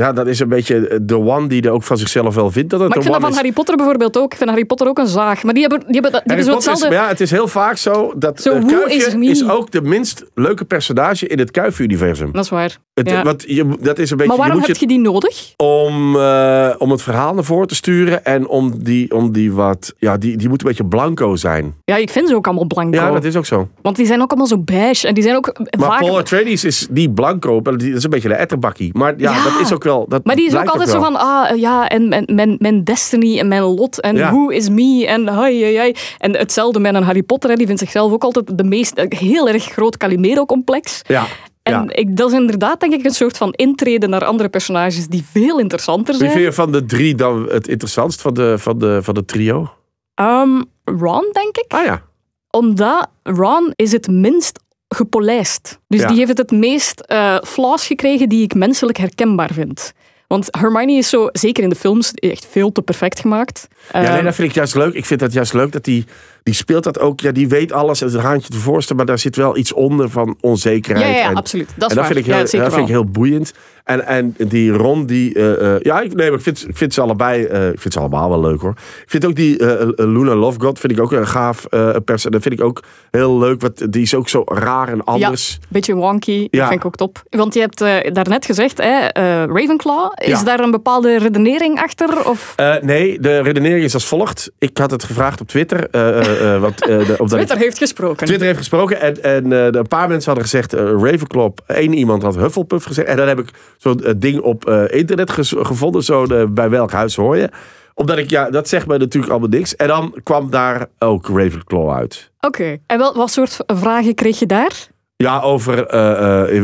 Ja, dat is een beetje de one die er ook van zichzelf wel vindt dat het Maar ik vind dat van. Harry Potter bijvoorbeeld ook. Ik vind Harry Potter ook een zaag. Maar die hebben, die hebben, die Harry hebben zo is, hetzelfde... maar ja, het is heel vaak zo dat Zo, eh, who Kuifje is ook de minst leuke personage in het Kuifje-universum. Dat is waar. Het, Ja. wat, je, dat is een beetje, Maar waarom je heb je die nodig? om, eh, om het verhaal naar voren te sturen en om die, om die wat, ja, die, die moet een beetje blanco zijn. Ja, ik vind ze ook allemaal blanco. Ja, dat is ook zo. Want die zijn ook allemaal zo beige. En die zijn ook Maar vaak... Paul Atreides is niet blanco, maar die- dat is een beetje de etterbakkie. Maar ja, Ja. dat is ook wel. Dat Maar die is ook altijd zo van, ah, ja, en mijn, mijn, mijn destiny en mijn lot en Ja. who is me en hai. En hetzelfde met een Harry Potter, hè, die vindt zichzelf ook altijd de meest, eh, heel erg groot Calimero-complex. Ja. En ja. ik, dat is inderdaad, denk ik, een soort van intreden naar andere personages die veel interessanter Wie zijn. vind je van de drie dan het interessantst van de, van de, van de trio? Ehm, Ron, denk ik. Ah ja. Omdat Ron is het minst gepolijst. Dus Ja. die heeft het meest eh flaws gekregen die ik menselijk herkenbaar vind. Want Hermione is zo, zeker in de films, echt veel te perfect gemaakt. Ja, nee, Ehm, dat vind ik juist leuk. Ik vind dat juist leuk dat die, die speelt dat ook. Ja, die weet alles, het haantje te voorstellen, maar daar zit wel iets onder van onzekerheid. ja, ja, ja, en, absoluut. Dat en dat vind ik heel, ja, dat vind ik heel boeiend. En, en die Ron, die. eh, eh, ja, ik, nee, maar ik vind, ik vind ze allebei. eh, ik vind ze allemaal wel leuk hoor. Ik vind ook die eh, Luna Lovegood, vind ik ook een gaaf uh, persoon. Dat vind ik ook heel leuk. Want die is ook zo raar en anders. Beetje wonky, Ja. dat vind ik ook top. Want je hebt daarnet gezegd, hè, Ravenclaw, is Ja. daar een bepaalde redenering achter? Of nee, de redenering is als volgt. Ik had het gevraagd op Twitter. Eh, eh, want, eh, de, ik- Twitter heeft gesproken. Twitter heeft gesproken en, en een paar mensen hadden gezegd Ravenclaw. Eén iemand had Hufflepuff gezegd. En dan heb ik zo'n ding op internet gevonden. Zo bij welk huis hoor je. Omdat ik, ja, dat zegt mij natuurlijk allemaal niks. En dan kwam daar ook Ravenclaw uit. Oké. En wel, wat soort vragen kreeg je daar? Ja, over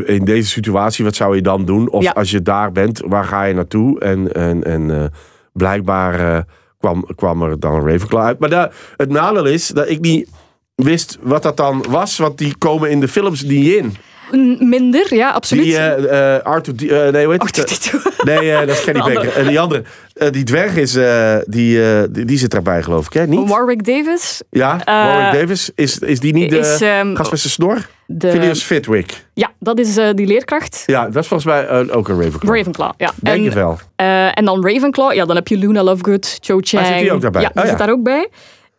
in, deze situatie, wat zou je dan doen? Of Ja. als je daar bent, waar ga je naartoe? En, en, en blijkbaar kwam, kwam er dan Ravenclaw uit. Maar da- het nadeel is dat ik niet wist wat dat dan was. Want die komen in de films niet in. Minder, ja, absoluut. Die eh eh Arthur, eh, nee, hoe heet Oh, het? Nee, dat is Kenny. Baker. En die andere, die dwerg is, die, die, die zit daarbij geloof ik, hè? Niet? Warwick Davis Ja, Warwick Davis. Is, is die niet de is... ehm, gast met zijn snor? De, Phineas Fitwick. ja, dat is eh, die leerkracht. Ja, dat is volgens mij eh, ook een Ravenclaw. Ravenclaw, ja. Denk en, het wel. eh, en dan Ravenclaw, ja, dan heb je Luna Lovegood, Cho Chang. zit die ook daarbij? Ja, die Oh, ja. zit daar ook bij.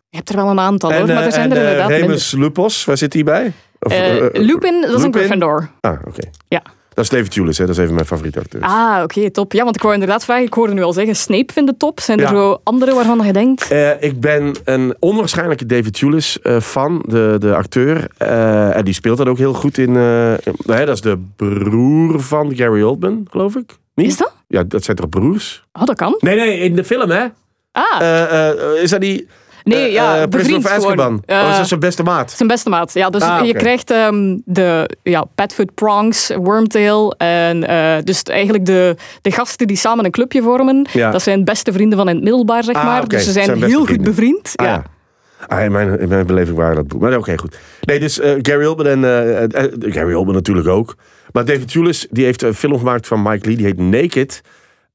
Je hebt er wel een aantal, hoor, maar er zijn en, er inderdaad Remus Lupus, waar zit die bij? Of, Lupin, dat is een? Gryffindor. Ah, oké. Ja. Dat is David Julis, hè? dat is even mijn favoriete acteur. Ah, oké, top. Ja, want ik wou inderdaad vragen, ik hoorde nu al zeggen, Snape vindt het top. Zijn er Ja. zo andere waarvan je denkt? Eh, ik ben een onwaarschijnlijke David Julis eh, fan, de, de acteur. Eh, en die speelt dat ook heel goed in. dat is de broer van Gary Oldman, geloof ik. Niet? Is dat? Ja, dat zijn toch broers? Oh, dat kan. Nee, nee, in de film, hè? Ah, is dat die. Nee, eh, ja, eh, Prisoner bevriend. Azkaban? Eh, oh, is dat zijn beste maat? Zijn beste maat. Ja, dus Ah, je krijgt ehm, de ja, Padfoot Prongs, Wormtail. En eh, dus eigenlijk de, de gasten die samen een clubje vormen. Ja. Dat zijn beste vrienden van in het middelbaar, zeg Ah, maar. Dus ze zijn, heel goed bevriend. Ah, ja. ja. Ah, in, mijn, in mijn beleving waren dat boek. Maar oké, goed. Nee, dus eh, Gary Oldman en... eh, eh, eh, Gary Oldman natuurlijk ook. Maar David Julis, die heeft een film gemaakt van Mike Lee. Die heet Naked.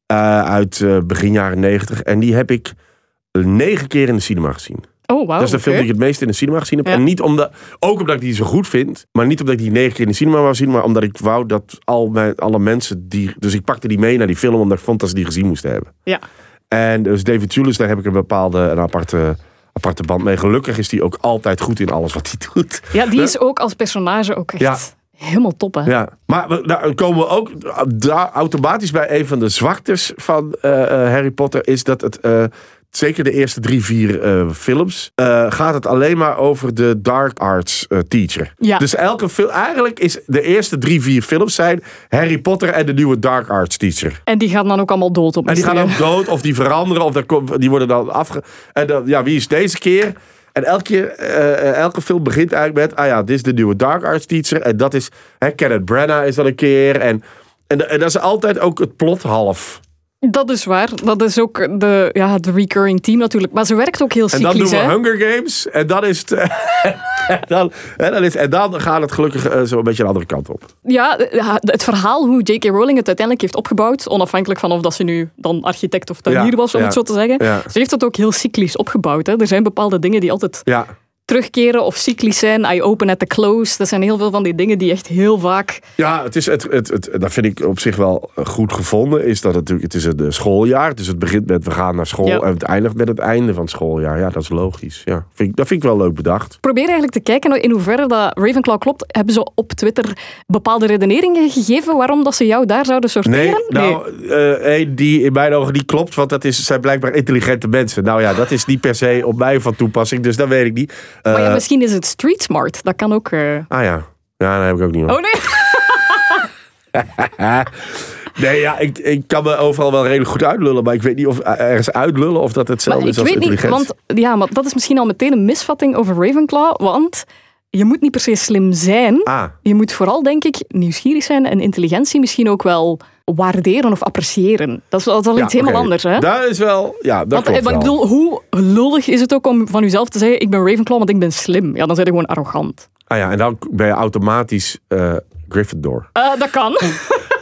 eh, uit eh, begin jaren negentig. En die heb ik negen keer in de cinema gezien. Oh, wauw. dat is de film die ik het meest in de cinema gezien heb. Ja. En niet omdat, ook omdat ik die zo goed vind. Maar niet omdat ik die negen keer in de cinema wou zien. Maar omdat ik wou dat al mijn, alle mensen die... Dus ik pakte die mee naar die film. Omdat ik vond dat ze die gezien moesten hebben. Ja. En dus David Julis, daar heb ik een bepaalde, een aparte, aparte band mee. Gelukkig is hij ook altijd goed in alles wat hij doet. ja, die is ook als personage ook echt Ja. helemaal top, hè? Ja. Maar nou komen we ook daar automatisch bij een van de zwaktes van eh, eh, Harry Potter. Is dat het, eh, zeker de eerste drie, vier eh, films, eh, gaat het alleen maar over de dark arts eh, teacher. Ja. Dus elke film, eigenlijk is de eerste drie, vier films zijn Harry Potter en de nieuwe dark arts teacher. En die gaan dan ook allemaal dood op En die gaan ook dood of die veranderen of die worden dan afge... En dan, ja, wie is deze keer? En elke, keer, elke film begint eigenlijk met... Ah ja, dit is de nieuwe Dark Arts teacher. En dat is... Hè, Kenneth Branagh is dat een keer. En, en, en dat is altijd ook het plot half. Dat is waar. Dat is ook de, ja, het recurring team natuurlijk. Maar ze werkt ook heel En dan cyclisch. doen we hè? Hunger Games. En dan is het... en, dan, en, dan is, en dan gaat het gelukkig eh, zo een beetje de andere kant op. Ja, eh, het verhaal hoe J.K. Rowling het uiteindelijk heeft opgebouwd, onafhankelijk van of dat ze nu dan architect of tuinier Ja, was, om ja. het zo te zeggen. Ja. Ze heeft het ook heel cyclisch opgebouwd. Hè. Er zijn bepaalde dingen die altijd Ja. Terugkeren of cyclisch zijn. I open at the close. Dat zijn heel veel van die dingen die echt heel vaak... Ja, het is het, het, het, dat vind ik op zich wel goed gevonden. Is dat het, natuurlijk, het is een eh, schooljaar. Dus het begint met we gaan naar school. Ja. En het eindigt met het einde van het schooljaar. Ja, dat is logisch. Ja, vind ik, dat vind ik wel leuk bedacht. Probeer eigenlijk te kijken in hoeverre dat Ravenclaw klopt. Hebben ze op Twitter bepaalde redeneringen gegeven waarom dat ze jou daar zouden sorteren? Nee, nou, eh, één die in mijn ogen niet klopt. Want dat is, zijn blijkbaar intelligente mensen. Nou ja, dat is niet per se op mij van toepassing. Dus dat weet ik niet. Eh, Maar ja, misschien is het street smart. Dat kan ook... eh. Ah ja. Ja, dat heb ik ook niet. hoor. Oh nee! Nee, ja, ik, ik kan me overal wel redelijk goed uitlullen. Maar ik weet niet of eh, ergens uitlullen of dat hetzelfde Maar is ik als weet niet, want ja, maar dat is misschien al meteen een misvatting over Ravenclaw, want je moet niet per se slim zijn. Ah, Je moet vooral, denk ik, nieuwsgierig zijn en intelligentie misschien ook wel waarderen of appreciëren. Dat is, dat is ja, iets helemaal anders, hè? Dat is wel, ja, dat Want klopt eh, maar ik wel. bedoel, hoe lullig is het ook om van jezelf te zeggen: ik ben Ravenclaw, want ik ben slim. Ja, dan zijn je gewoon arrogant. Ah ja, en dan ben je automatisch eh, Gryffindor. Eh, dat kan.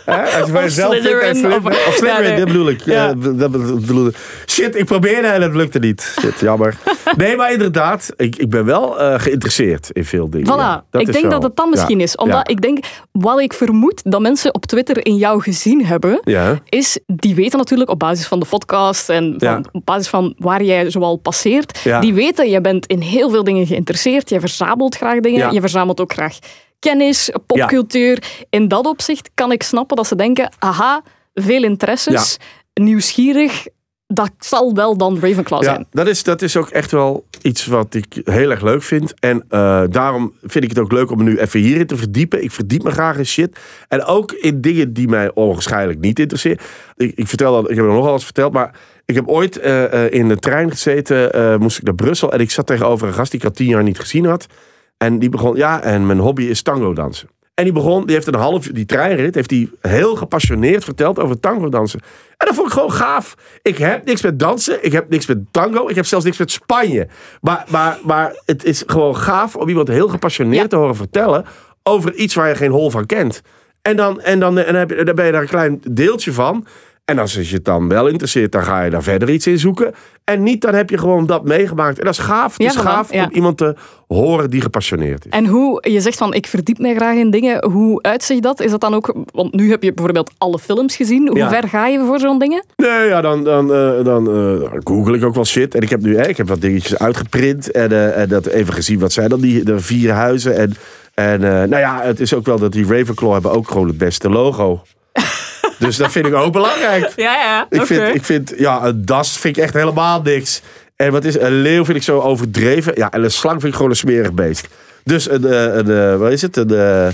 Hè? Als je bij Of jezelf vindt en Slytherin, of- Of Slytherin, Ja, nee. dat bedoel ik. Ja. Dat bedoel ik. Shit, ik probeerde en het lukte niet. Shit, jammer. Nee, maar inderdaad, ik, ik ben wel eh, geïnteresseerd in veel dingen. Voilà. ja. Ik denk dat het dan misschien is. Omdat ik denk, wat ik vermoed dat mensen op Twitter in jou gezien hebben, is, die weten natuurlijk op basis van de podcast en van, op basis van waar jij zoal passeert, die weten, je bent in heel veel dingen geïnteresseerd, je verzamelt graag dingen, je verzamelt ook graag kennis, popcultuur. In dat opzicht kan ik snappen dat ze denken, aha, veel interesses, nieuwsgierig, dat zal wel dan Ravenclaw ja zijn. dat, is, dat is ook echt wel iets wat ik heel erg leuk vind. En eh, daarom vind ik het ook leuk om me nu even hierin te verdiepen. Ik verdiep me graag in shit. En ook in dingen die mij onwaarschijnlijk niet interesseren. Ik, ik, vertel dat, ik heb er nogal eens verteld, maar ik heb ooit eh, eh, in de trein gezeten, moest ik naar Brussel. En ik zat tegenover een gast die ik al tien jaar niet gezien had. En die begon, ja, en mijn hobby is tango dansen. En die begon, die heeft een half die treinrit, heeft hij heel gepassioneerd verteld over tango dansen. En dat vond ik gewoon gaaf. Ik heb niks met dansen, ik heb niks met tango, ik heb zelfs niks met Spanje. Maar, maar, maar het is gewoon gaaf om iemand heel gepassioneerd Ja. te horen vertellen over iets waar je geen hol van kent. En dan, en dan, en dan, heb je, dan ben je daar een klein deeltje van. En als je het dan wel interesseert, dan ga je daar verder iets in zoeken. En niet, dan heb je gewoon dat meegemaakt. En dat is gaaf. Het Ja, is gaaf ja. om iemand te horen die gepassioneerd is. En hoe, je zegt van, ik verdiep mij graag in dingen, hoe uitzicht dat? Is dat dan ook, want nu heb je bijvoorbeeld alle films gezien, hoe Ja. ver ga je voor zo'n dingen? Nee, ja, dan, dan, eh, dan eh, google ik ook wel shit. En ik heb nu eh, ik heb wat dingetjes uitgeprint. En, eh, en dat even gezien. Wat zijn dan die de vier huizen? En, en nou ja, het is ook wel dat die Ravenclaw hebben ook gewoon het beste logo. dus dat vind ik ook belangrijk. Ja, ja, Ik vind, ik vind, ja, een das vind ik echt helemaal niks. En wat is, een leeuw vind ik zo overdreven. Ja, en een slang vind ik gewoon een smerig beest. Dus een, eh, een, eh, wat is het? Een, eh,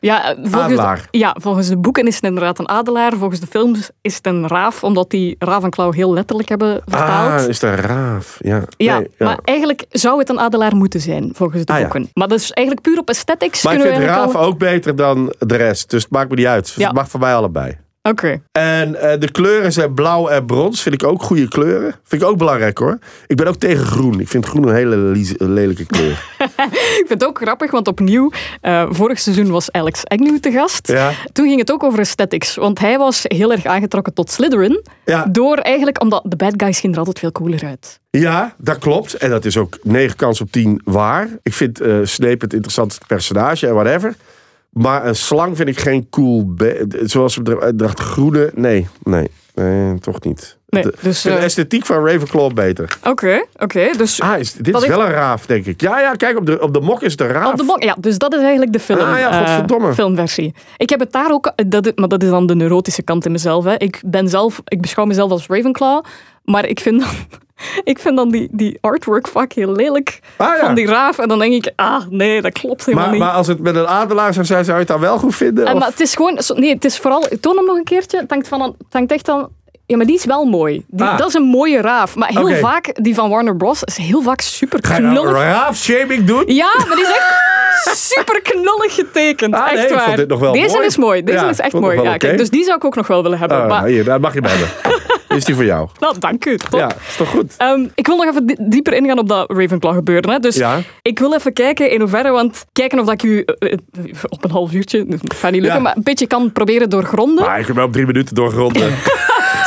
Ja, volgens, Adelaar. Ja, volgens de boeken is het inderdaad een adelaar. Volgens de films is het een raaf, omdat die Ravenclaw heel letterlijk hebben vertaald. ah, is dat een raaf? Ja, ja, Nee, maar eigenlijk zou het een adelaar moeten zijn, volgens de Ah, ja. boeken. Maar dat is eigenlijk puur op aesthetics. Maar ik vind raaf ook beter dan de rest. Dus het maakt me niet uit. Ja. Het mag voor mij allebei. Oké. En eh, de kleuren zijn blauw en brons. Vind ik ook goede kleuren. Vind ik ook belangrijk hoor. Ik ben ook tegen groen. Ik vind groen een hele lelijke kleur. Ik vind het ook grappig, want opnieuw, eh, vorig seizoen was Alex Agnew te gast. Ja. Toen ging het ook over aesthetics, want hij was heel erg aangetrokken tot Slytherin. Ja. Door eigenlijk, omdat de bad guys zien er altijd veel cooler uit. Ja, dat klopt. En dat is ook 9 kans op 10 waar. Ik vind eh Snape het interessantste personage en whatever. Maar een slang vind ik geen cool... Zoals er- dacht groene... Nee, nee. Nee, toch niet. Nee, de, dus, de eh, esthetiek van Ravenclaw beter. Oké, oké. dus Ah, is, dit Dat is wel een raaf, denk ik. Ja, ja, kijk, op de, op de mok is het een raaf. Op de bok, ja, dus dat is eigenlijk de film, Ah, ja, eh, godverdomme. filmversie. Ik heb het daar ook, dat, is- maar dat is dan de neurotische kant in mezelf. Hè. Ik ben zelf, ik beschouw mezelf als Ravenclaw, maar ik vind dan, ik vind dan die, die artwork vaak heel lelijk Ah, ja. van die raaf. En dan denk ik, ah nee, dat klopt helemaal Maar, niet. maar als het met een adelaar zou zijn, zou je het dan wel goed vinden? En, Of- maar het is gewoon, nee, het is vooral, ik toon hem nog een keertje. Het hangt, van een, het hangt echt aan, Ja, maar die is wel mooi. Die, Ah. Dat is een mooie raaf. Maar heel vaak, die van Warner Bros. is heel vaak super Ga nou knullig. raaf-shaming doen? Ja, maar die is echt super knullig getekend. Ah, nee, echt ik waar. vond dit nog wel Deze mooi. is mooi. Deze Ja, is echt mooi. Ja, oké. kijk, dus die zou ik ook nog wel willen hebben. Ah, maar, hier, daar mag je bij me. Is die voor jou? nou, dank u. Top. Ja, is toch goed? Ehm, ik wil nog even di- dieper ingaan op dat Ravenclaw gebeuren. Hè. Dus Ja. ik wil even kijken in hoeverre, want kijken of dat ik u eh, eh, op een half uurtje, gaat niet lukken, Ja. maar een beetje kan proberen doorgronden. Maar ik heb wel op drie minuten doorgronden.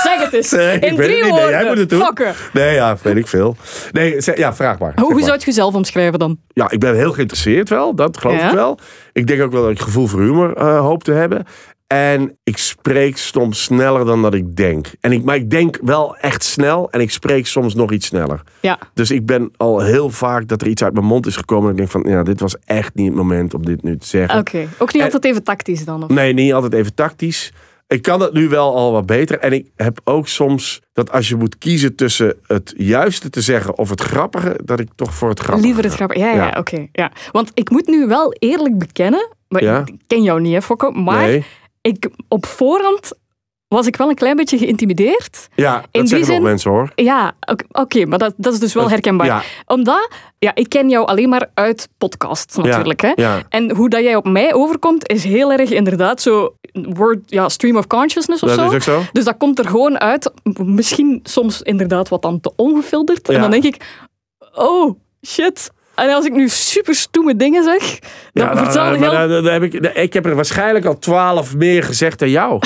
Zeg het eens. Nee, in drie niet. Nee, woorden. jij moet het doen. Fokken. Nee, ja, weet ik veel. Nee, zeg- ja, vraag maar. Hoe, hoe maar. zou je jezelf omschrijven dan? Ja, ik ben heel geïnteresseerd wel. Dat geloof Ja? ik wel. Ik denk ook wel dat ik gevoel voor humor eh, hoop te hebben. En ik spreek soms sneller dan dat ik denk. En ik, maar ik denk wel echt snel en ik spreek soms nog iets sneller. Ja. Dus ik ben al heel vaak dat er iets uit mijn mond is gekomen. En ik denk van, ja, dit was echt niet het moment om dit nu te zeggen. Oké. Ook niet En- altijd even tactisch dan? Of? Nee, niet altijd even tactisch. Ik kan het nu wel al wat beter. En ik heb ook soms dat als je moet kiezen tussen het juiste te zeggen of het grappige, dat ik toch voor het grappige Liever het ga. grappig. Ja, ja, Ja. oké. ja. Want ik moet nu wel eerlijk bekennen, maar Ja. ik ken jou niet, hè, Fokke, maar Nee. Ik, op voorhand was ik wel een klein beetje geïntimideerd. Ja, In dat zeggen zin- nog mensen hoor. Ja, oké, maar dat, dat is dus wel herkenbaar. ja. Omdat, ja, ik ken jou alleen maar uit podcasts natuurlijk. Hè? Ja. En hoe dat jij op mij overkomt, is heel erg inderdaad zo word, ja, stream of consciousness of Dat zo. is ook zo. Dus dat komt er gewoon uit. Misschien soms inderdaad wat dan te ongefilterd. En dan denk ik, oh, shit. En als ik nu super stoeme dingen zeg, dan Ja, vertel nou, heel... dan- dan heb ik, ik heb er waarschijnlijk al twaalf meer gezegd dan jou.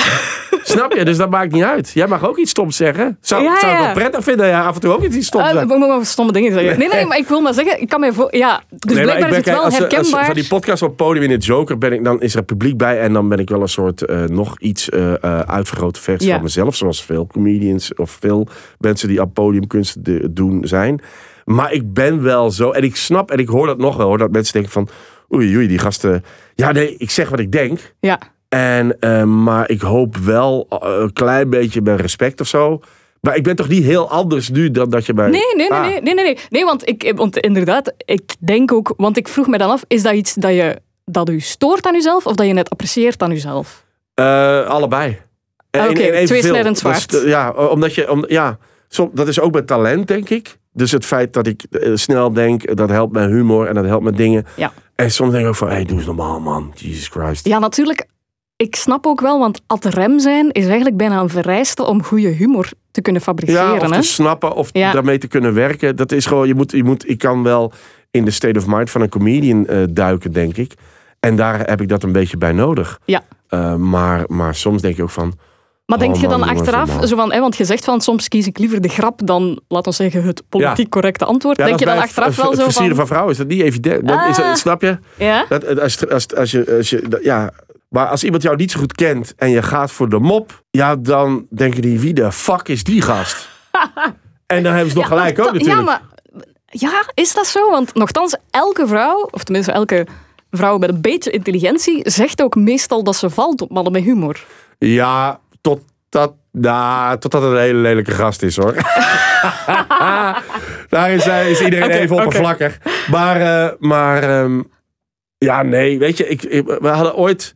Snap je? Dus dat maakt niet uit. Jij mag ook iets stoms zeggen. Zou, Ja, zou ik ja. wel prettig vinden jij af en toe ook iets stoms zegt. ik moet maar stomme dingen zeggen. Nee, nee, maar ik wil maar zeggen, ik kan mij voor... Ja, dus Nee, blijkbaar ik is het wel kijk, als, als herkenbaar. van die podcast op podium in het Joker ben ik, dan is er publiek bij en dan ben ik wel een soort eh, nog iets eh, uitvergrote versie Ja. van mezelf, zoals veel comedians of veel mensen die aan podiumkunst de- doen zijn. Maar ik ben wel zo en ik snap en ik hoor dat nog wel hoor dat mensen denken van oei oei die gasten. Ja nee, ik zeg wat ik denk. Ja. En, eh, maar ik hoop wel eh, een klein beetje met respect of zo. Maar ik ben toch niet heel anders nu dan dat je bij. Nee, nee, nee, Ah. nee, nee, nee, nee. Nee, want, ik, want inderdaad, ik denk ook... Want ik vroeg me dan af, is dat iets dat je dat u stoort aan uzelf of dat je net apprecieert aan uzelf? Eh, allebei. Ah, oké, is zwaard. de- ja, omdat je, om, ja som- dat is ook met talent, denk ik. Dus het feit dat ik eh, snel denk, dat helpt mijn humor en dat helpt met dingen. Ja. En soms denk ik ook van, hey, doe eens normaal, man. Jesus Christ. Ja, natuurlijk. Ik snap ook wel, want ad rem zijn is eigenlijk bijna een vereiste om goede humor te kunnen Ja, fabriceren. of hè? te snappen of Ja. daarmee te kunnen werken. Dat is gewoon, je moet, je moet, ik kan wel in de state of mind van een comedian eh, duiken, denk ik. En daar heb ik dat een beetje bij nodig. Ja. Eh, maar, maar soms denk ik ook van, Maar denk Oh, je dan man, jongens, achteraf, normaal. zo van, hè, want je zegt van soms kies ik liever de grap dan, laten we zeggen, het politiek correcte antwoord. ja, denk je dan achteraf het, wel het zo van... van vrouwen is dat niet evident. Dat is, dat- Ah. snap je? Ja? Dat, als, als, als, je, als je, dat- ja, maar als iemand jou niet zo goed kent en je gaat voor de mop, ja, dan denken die, wie de fuck is die gast? en dan hebben ze nog Ja, gelijk ook natuurlijk. Ja, maar ja, is dat zo? Want nogthans, elke vrouw, of tenminste elke vrouw met een beetje intelligentie, zegt ook meestal dat ze valt op mannen met humor. Ja, tot dat, nou, totdat het een hele lelijke gast is hoor. Daar is, eh, is iedereen even oppervlakkig. Maar, eh, maar ehm, ja, nee, weet je, ik, ik- we hadden ooit.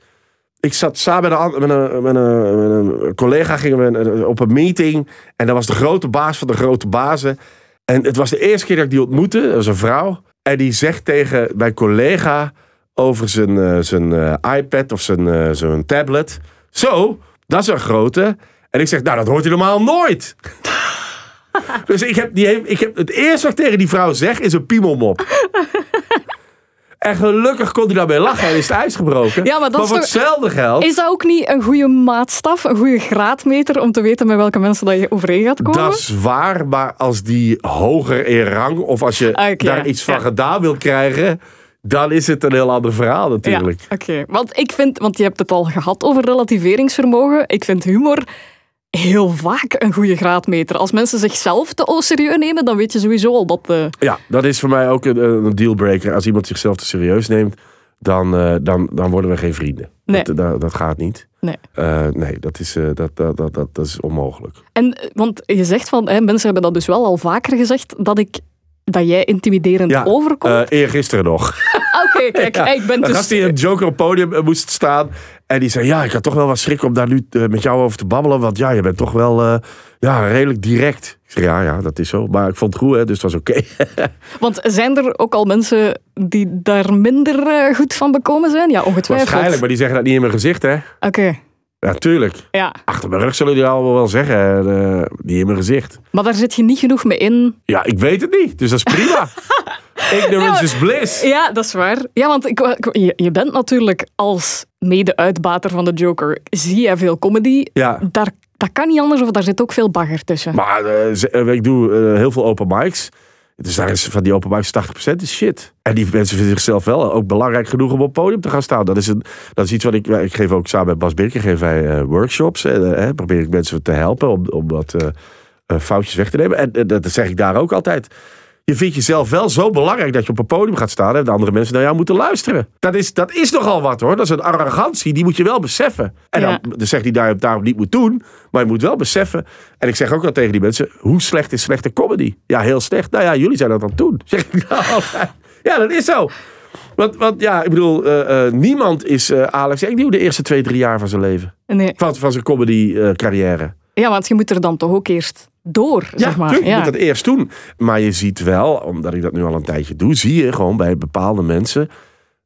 Ik zat samen met een, met een, met een, met een collega gingen we eh, op een meeting. En dat was de grote baas van de grote bazen. En het was de eerste keer dat ik die ontmoette. Dat was een vrouw. En die zegt tegen mijn collega over zijn, zijn iPad of zijn, zijn tablet. Zo, dat is een grote. En ik zeg, nou, dat hoort hij normaal nooit. dus ik heb, die ik heb het eerste wat ik tegen die vrouw zeg, is een piemelmop. en gelukkig kon hij daarbij lachen en is het ijs gebroken. Ja, maar dat voor toch- hetzelfde geld, Is dat ook niet een goede maatstaf, een goede graadmeter om te weten met welke mensen dat je overeen gaat komen? dat is waar. Maar als die hoger in rang, of als je Ah, daar ja. iets van Ja. gedaan wil krijgen, dan is het een heel ander verhaal natuurlijk. Ja, oké. Want ik vind, want je hebt het al gehad over relativeringsvermogen. Ik vind humor heel vaak een goede graadmeter. Als mensen zichzelf te serieus nemen, dan weet je sowieso al dat... eh, Ja, dat is voor mij ook een, een dealbreaker. Als iemand zichzelf te serieus neemt, dan, eh, dan, dan worden we geen vrienden. Nee. Dat, dat, dat gaat niet. Nee. Eh, nee, dat is, dat, dat, dat, dat, is onmogelijk. En, want je zegt van, hè, mensen hebben dat dus wel al vaker gezegd, dat ik... Dat jij intimiderend Ja, overkomt. eh eergisteren nog. Oké, kijk, ik ben Een dus... gast die een Joker op het podium eh, moest staan. En die zei, ja, ik had toch wel wat schrik om daar nu eh, met jou over te babbelen. Want ja, je bent toch wel eh, ja, redelijk direct. Ik zei, ja, ja, dat is zo. Maar ik vond het goed, hè, dus het was oké. Want zijn er ook al mensen die daar minder eh, goed van bekomen zijn? Ja, ongetwijfeld. Waarschijnlijk, maar die zeggen dat niet in mijn gezicht, hè. Oké, tuurlijk. ja. Achter mijn rug zullen die allemaal wel zeggen. eh, niet in mijn gezicht. Maar daar zit je niet genoeg mee in. Ja, ik weet het niet. Dus dat is prima. Ignorance is bliss. Ja, dat is waar. Ja, want ik, ik- je, bent natuurlijk als mede-uitbater van de Joker, zie je veel comedy. Ja. Daar, dat kan niet anders of daar zit ook veel bagger tussen. Maar eh, eh, ik doe eh, heel veel open mics. Dus daar is van die open mics 80% is shit. En die mensen vinden zichzelf wel ook belangrijk genoeg om op podium te gaan staan. Dat is, een, dat is iets wat ik... Ik geef ook samen met Bas Birker geef wij, eh, workshops. En eh, probeer ik mensen te helpen om, om wat eh, eh, foutjes weg te nemen. En eh, dat zeg ik daar ook altijd. Je vindt jezelf wel zo belangrijk dat je op een podium gaat staan... en de andere mensen naar jou moeten luisteren. Dat is, dat is nogal wat hoor. Dat is een arrogantie, die moet je wel beseffen. En Ja. dan, dan zegt hij daar, daarom niet moet doen... maar je moet wel beseffen... en ik zeg ook al tegen die mensen... hoe slecht is slechte comedy? Ja, heel slecht. Nou ja, jullie zijn dat aan het doen. Zeg ik nou altijd. Ja, dat is zo. Want, want ja, ik bedoel... eh, eh, niemand is eh, Alex Agnew de eerste twee, drie jaar van zijn leven. Nee. Van, van zijn comedy carrière. Ja, want je moet er dan toch ook eerst door, zeg maar. tuurlijk, je ja. moet dat eerst doen. Maar je ziet wel, omdat ik dat nu al een tijdje doe, zie je gewoon bij bepaalde mensen.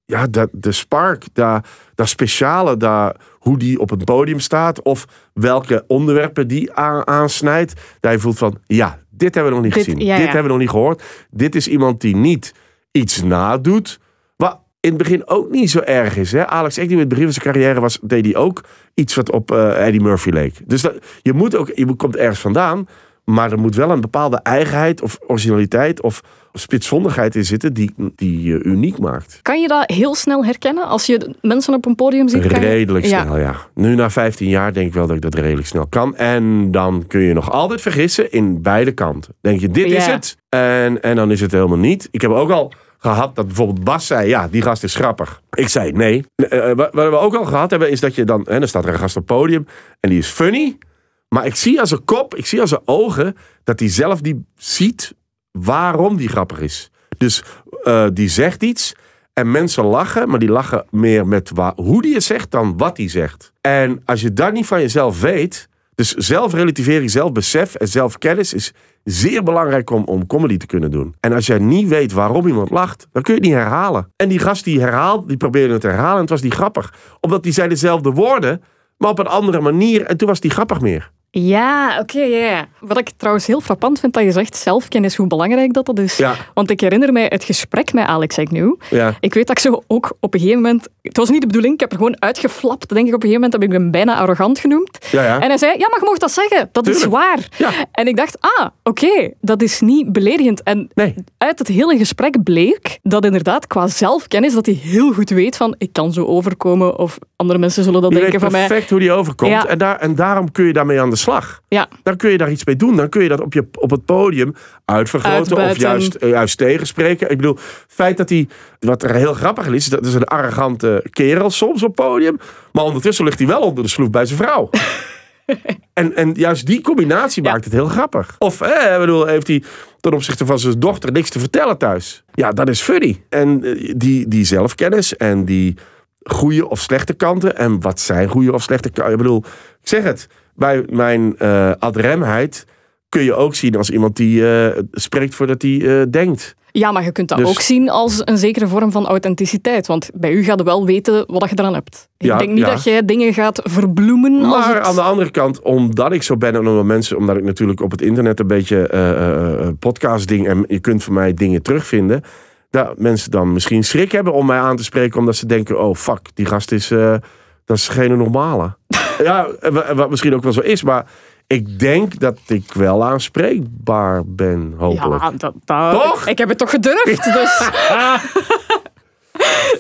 Ja, dat, de spark, dat, dat speciale, dat, hoe die op het podium staat. Of welke onderwerpen die aan, aansnijdt. Dat je voelt van, ja, dit hebben we nog niet Dit- gezien. ja, dit ja. hebben we nog niet gehoord. Dit is iemand die niet iets nadoet. Wat in het begin ook niet zo erg is. Hè? Alex Agnew in het begin van zijn carrière was, deed hij ook iets wat op eh, Eddie Murphy leek. Dus dat, je, moet ook, je komt ergens vandaan. Maar er moet wel een bepaalde eigenheid of originaliteit of spitsvondigheid in zitten die, die je uniek maakt. Kan je dat heel snel herkennen als je mensen op een podium ziet? je- Redelijk Ja. snel, ja. Nu na 15 jaar denk ik wel dat ik dat redelijk snel kan. En dan kun je nog altijd vergissen in beide kanten. Denk je, dit is het. En, en dan is het helemaal niet. Ik heb ook al gehad dat bijvoorbeeld Bas zei, ja, die gast is grappig. Ik zei, nee. Eh, eh, wat wat we ook al gehad hebben, is dat je dan... Hè, dan staat er een gast op het podium en die is funny. Maar ik zie aan zijn kop, ik zie aan zijn ogen... dat hij zelf die ziet waarom die grappig is. Dus eh, die zegt iets en mensen lachen, maar die lachen meer met hoe die het zegt dan wat hij zegt. En als je dat niet van jezelf weet, dus zelfrelativering, zelfbesef en zelfkennis is zeer belangrijk om, om comedy te kunnen doen. En als jij niet weet waarom iemand lacht, dan kun je het niet herhalen. En die gast die herhaalt, die probeerde het te herhalen en het was niet grappig. Omdat die zei dezelfde woorden, maar op een andere manier en toen was die grappig meer. Ja, oké, ja. Wat ik trouwens heel frappant vind dat je zegt zelfkennis, hoe belangrijk dat dat is. Ja. Want ik herinner mij het gesprek met Alex Agnew. Ja. Ik weet dat ik zo ook op een gegeven moment... Het was niet de bedoeling, ik heb er gewoon uitgeflapt. Denk ik op een gegeven moment heb ik hem bijna arrogant genoemd. Ja, ja. En hij zei, ja, maar je mag dat zeggen. Dat is waar. En ik dacht, ah, oké, dat is niet beledigend. En Nee. uit het hele gesprek bleek dat inderdaad qua zelfkennis dat hij heel goed weet van ik kan zo overkomen of andere mensen zullen dat Je denken van mij. perfect hoe die overkomt. En, daar, en daarom kun je daarmee aan de slag. Ja, Dan kun je daar iets mee doen. Dan kun je dat op, je, op het podium uitvergroten of juist, eh, juist tegenspreken. Ik bedoel, het feit dat hij, wat er heel grappig is, dat is een arrogante kerel soms op het podium. Maar ondertussen ligt hij wel onder de sloef bij zijn vrouw. en, en juist die combinatie Ja. maakt het heel grappig. Of, eh, ik bedoel, heeft hij ten opzichte van zijn dochter niks te vertellen thuis. Ja, dat is funny. En eh, die, die zelfkennis en die goede of slechte kanten. En wat zijn goede of slechte kanten? Ik bedoel, ik zeg het. Bij mijn eh adremheid kun je ook zien als iemand die eh, spreekt voordat hij eh, denkt. ja maar je kunt dat Dus- ook zien als een zekere vorm van authenticiteit. Want bij u gaat wel weten wat je eraan hebt. Ik Ja, denk niet ja. dat jij dingen gaat verbloemen. als Maar het... aan de andere kant, omdat ik zo ben en omdat mensen, omdat ik natuurlijk op het internet een beetje eh, podcast ding en je kunt van mij dingen terugvinden, dat mensen dan misschien schrik hebben om mij aan te spreken, omdat ze denken, oh fuck, die gast is, dat is geen normale. ja, wa- wat misschien ook wel zo is, maar ik denk dat ik wel aanspreekbaar ben, hopelijk. Ja, dat, dat- Toch? Ik heb het toch gedurfd, dus...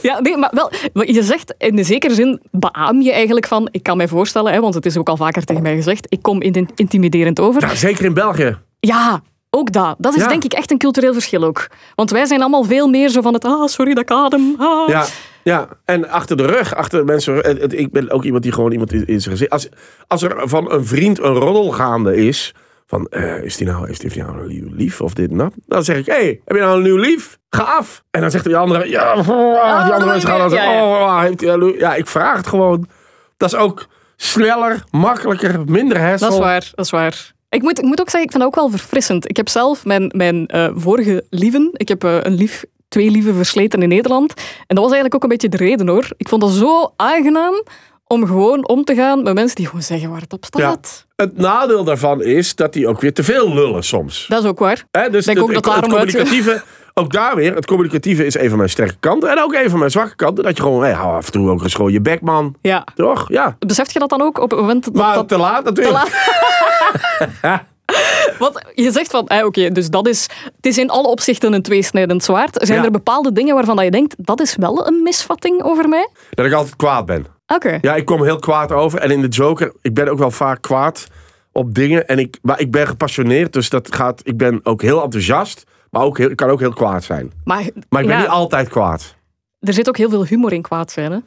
Ja, nee, maar wel, wat je zegt, in de zekere zin beaam je eigenlijk van, ik kan mij voorstellen, hè, want het is ook al vaker tegen mij gezegd, ik kom in- intimiderend over. Ja, zeker in België. Ja, ook dat. Dat is Ja. denk ik echt een cultureel verschil ook. Want wij zijn allemaal veel meer zo van het, ah, sorry dat ik adem. ah. Ja, ja, en achter de rug, achter mensen. het- het- Ik ben ook iemand die gewoon iemand in, in zijn gezicht. Als, als er van een vriend een roddel gaande is. Van, eh, is die nou, heeft die nou een nieuw lief of dit en dat? Dan zeg ik, hé, hey, heb je nou een nieuw lief? Ga af. En dan zegt die andere, ja, die andere dat mensen gaan dan zeggen, Ja, ja. oh, heeft hij nieuw- Ja, ik vraag het gewoon. Dat is ook sneller, makkelijker, minder hassle. Dat is waar, dat is waar. Ik moet, ik moet ook zeggen, ik vind dat ook wel verfrissend. Ik heb zelf mijn, mijn eh, vorige lieven, ik heb eh, een lief, twee lieven versleten in Nederland. En dat was eigenlijk ook een beetje de reden hoor. Ik vond het zo aangenaam om gewoon om te gaan met mensen die gewoon zeggen waar het op staat. Het nadeel daarvan is dat die ook weer te veel lullen soms. Dat is ook waar. Hè, dus Denk het, ook dat het uit- communicatieve, ook daar weer, het communicatieve is een van mijn sterke kanten. En ook een van mijn zwakke kanten. Dat je gewoon, hey, hou af en toe ook eens gewoon je bek, man. Ja. Toch? Ja. Beseft je dat dan ook op het moment dat Maar dat... te laat natuurlijk. Wat, je zegt van, eh, oké, dus dat is... Het is in alle opzichten een tweesnijdend zwaard. Zijn Ja. er bepaalde dingen waarvan dat je denkt, dat is wel een misvatting over mij? Dat ik altijd kwaad ben. Oké. Ja, ik kom heel kwaad over. En in de Joker, ik ben ook wel vaak kwaad op dingen. En ik, maar ik ben gepassioneerd, dus dat gaat, ik ben ook heel enthousiast. Maar ook heel, ik kan ook heel kwaad zijn. Maar, Maar ik ben ja, niet altijd kwaad. er zit ook heel veel humor in kwaad zijn, hè?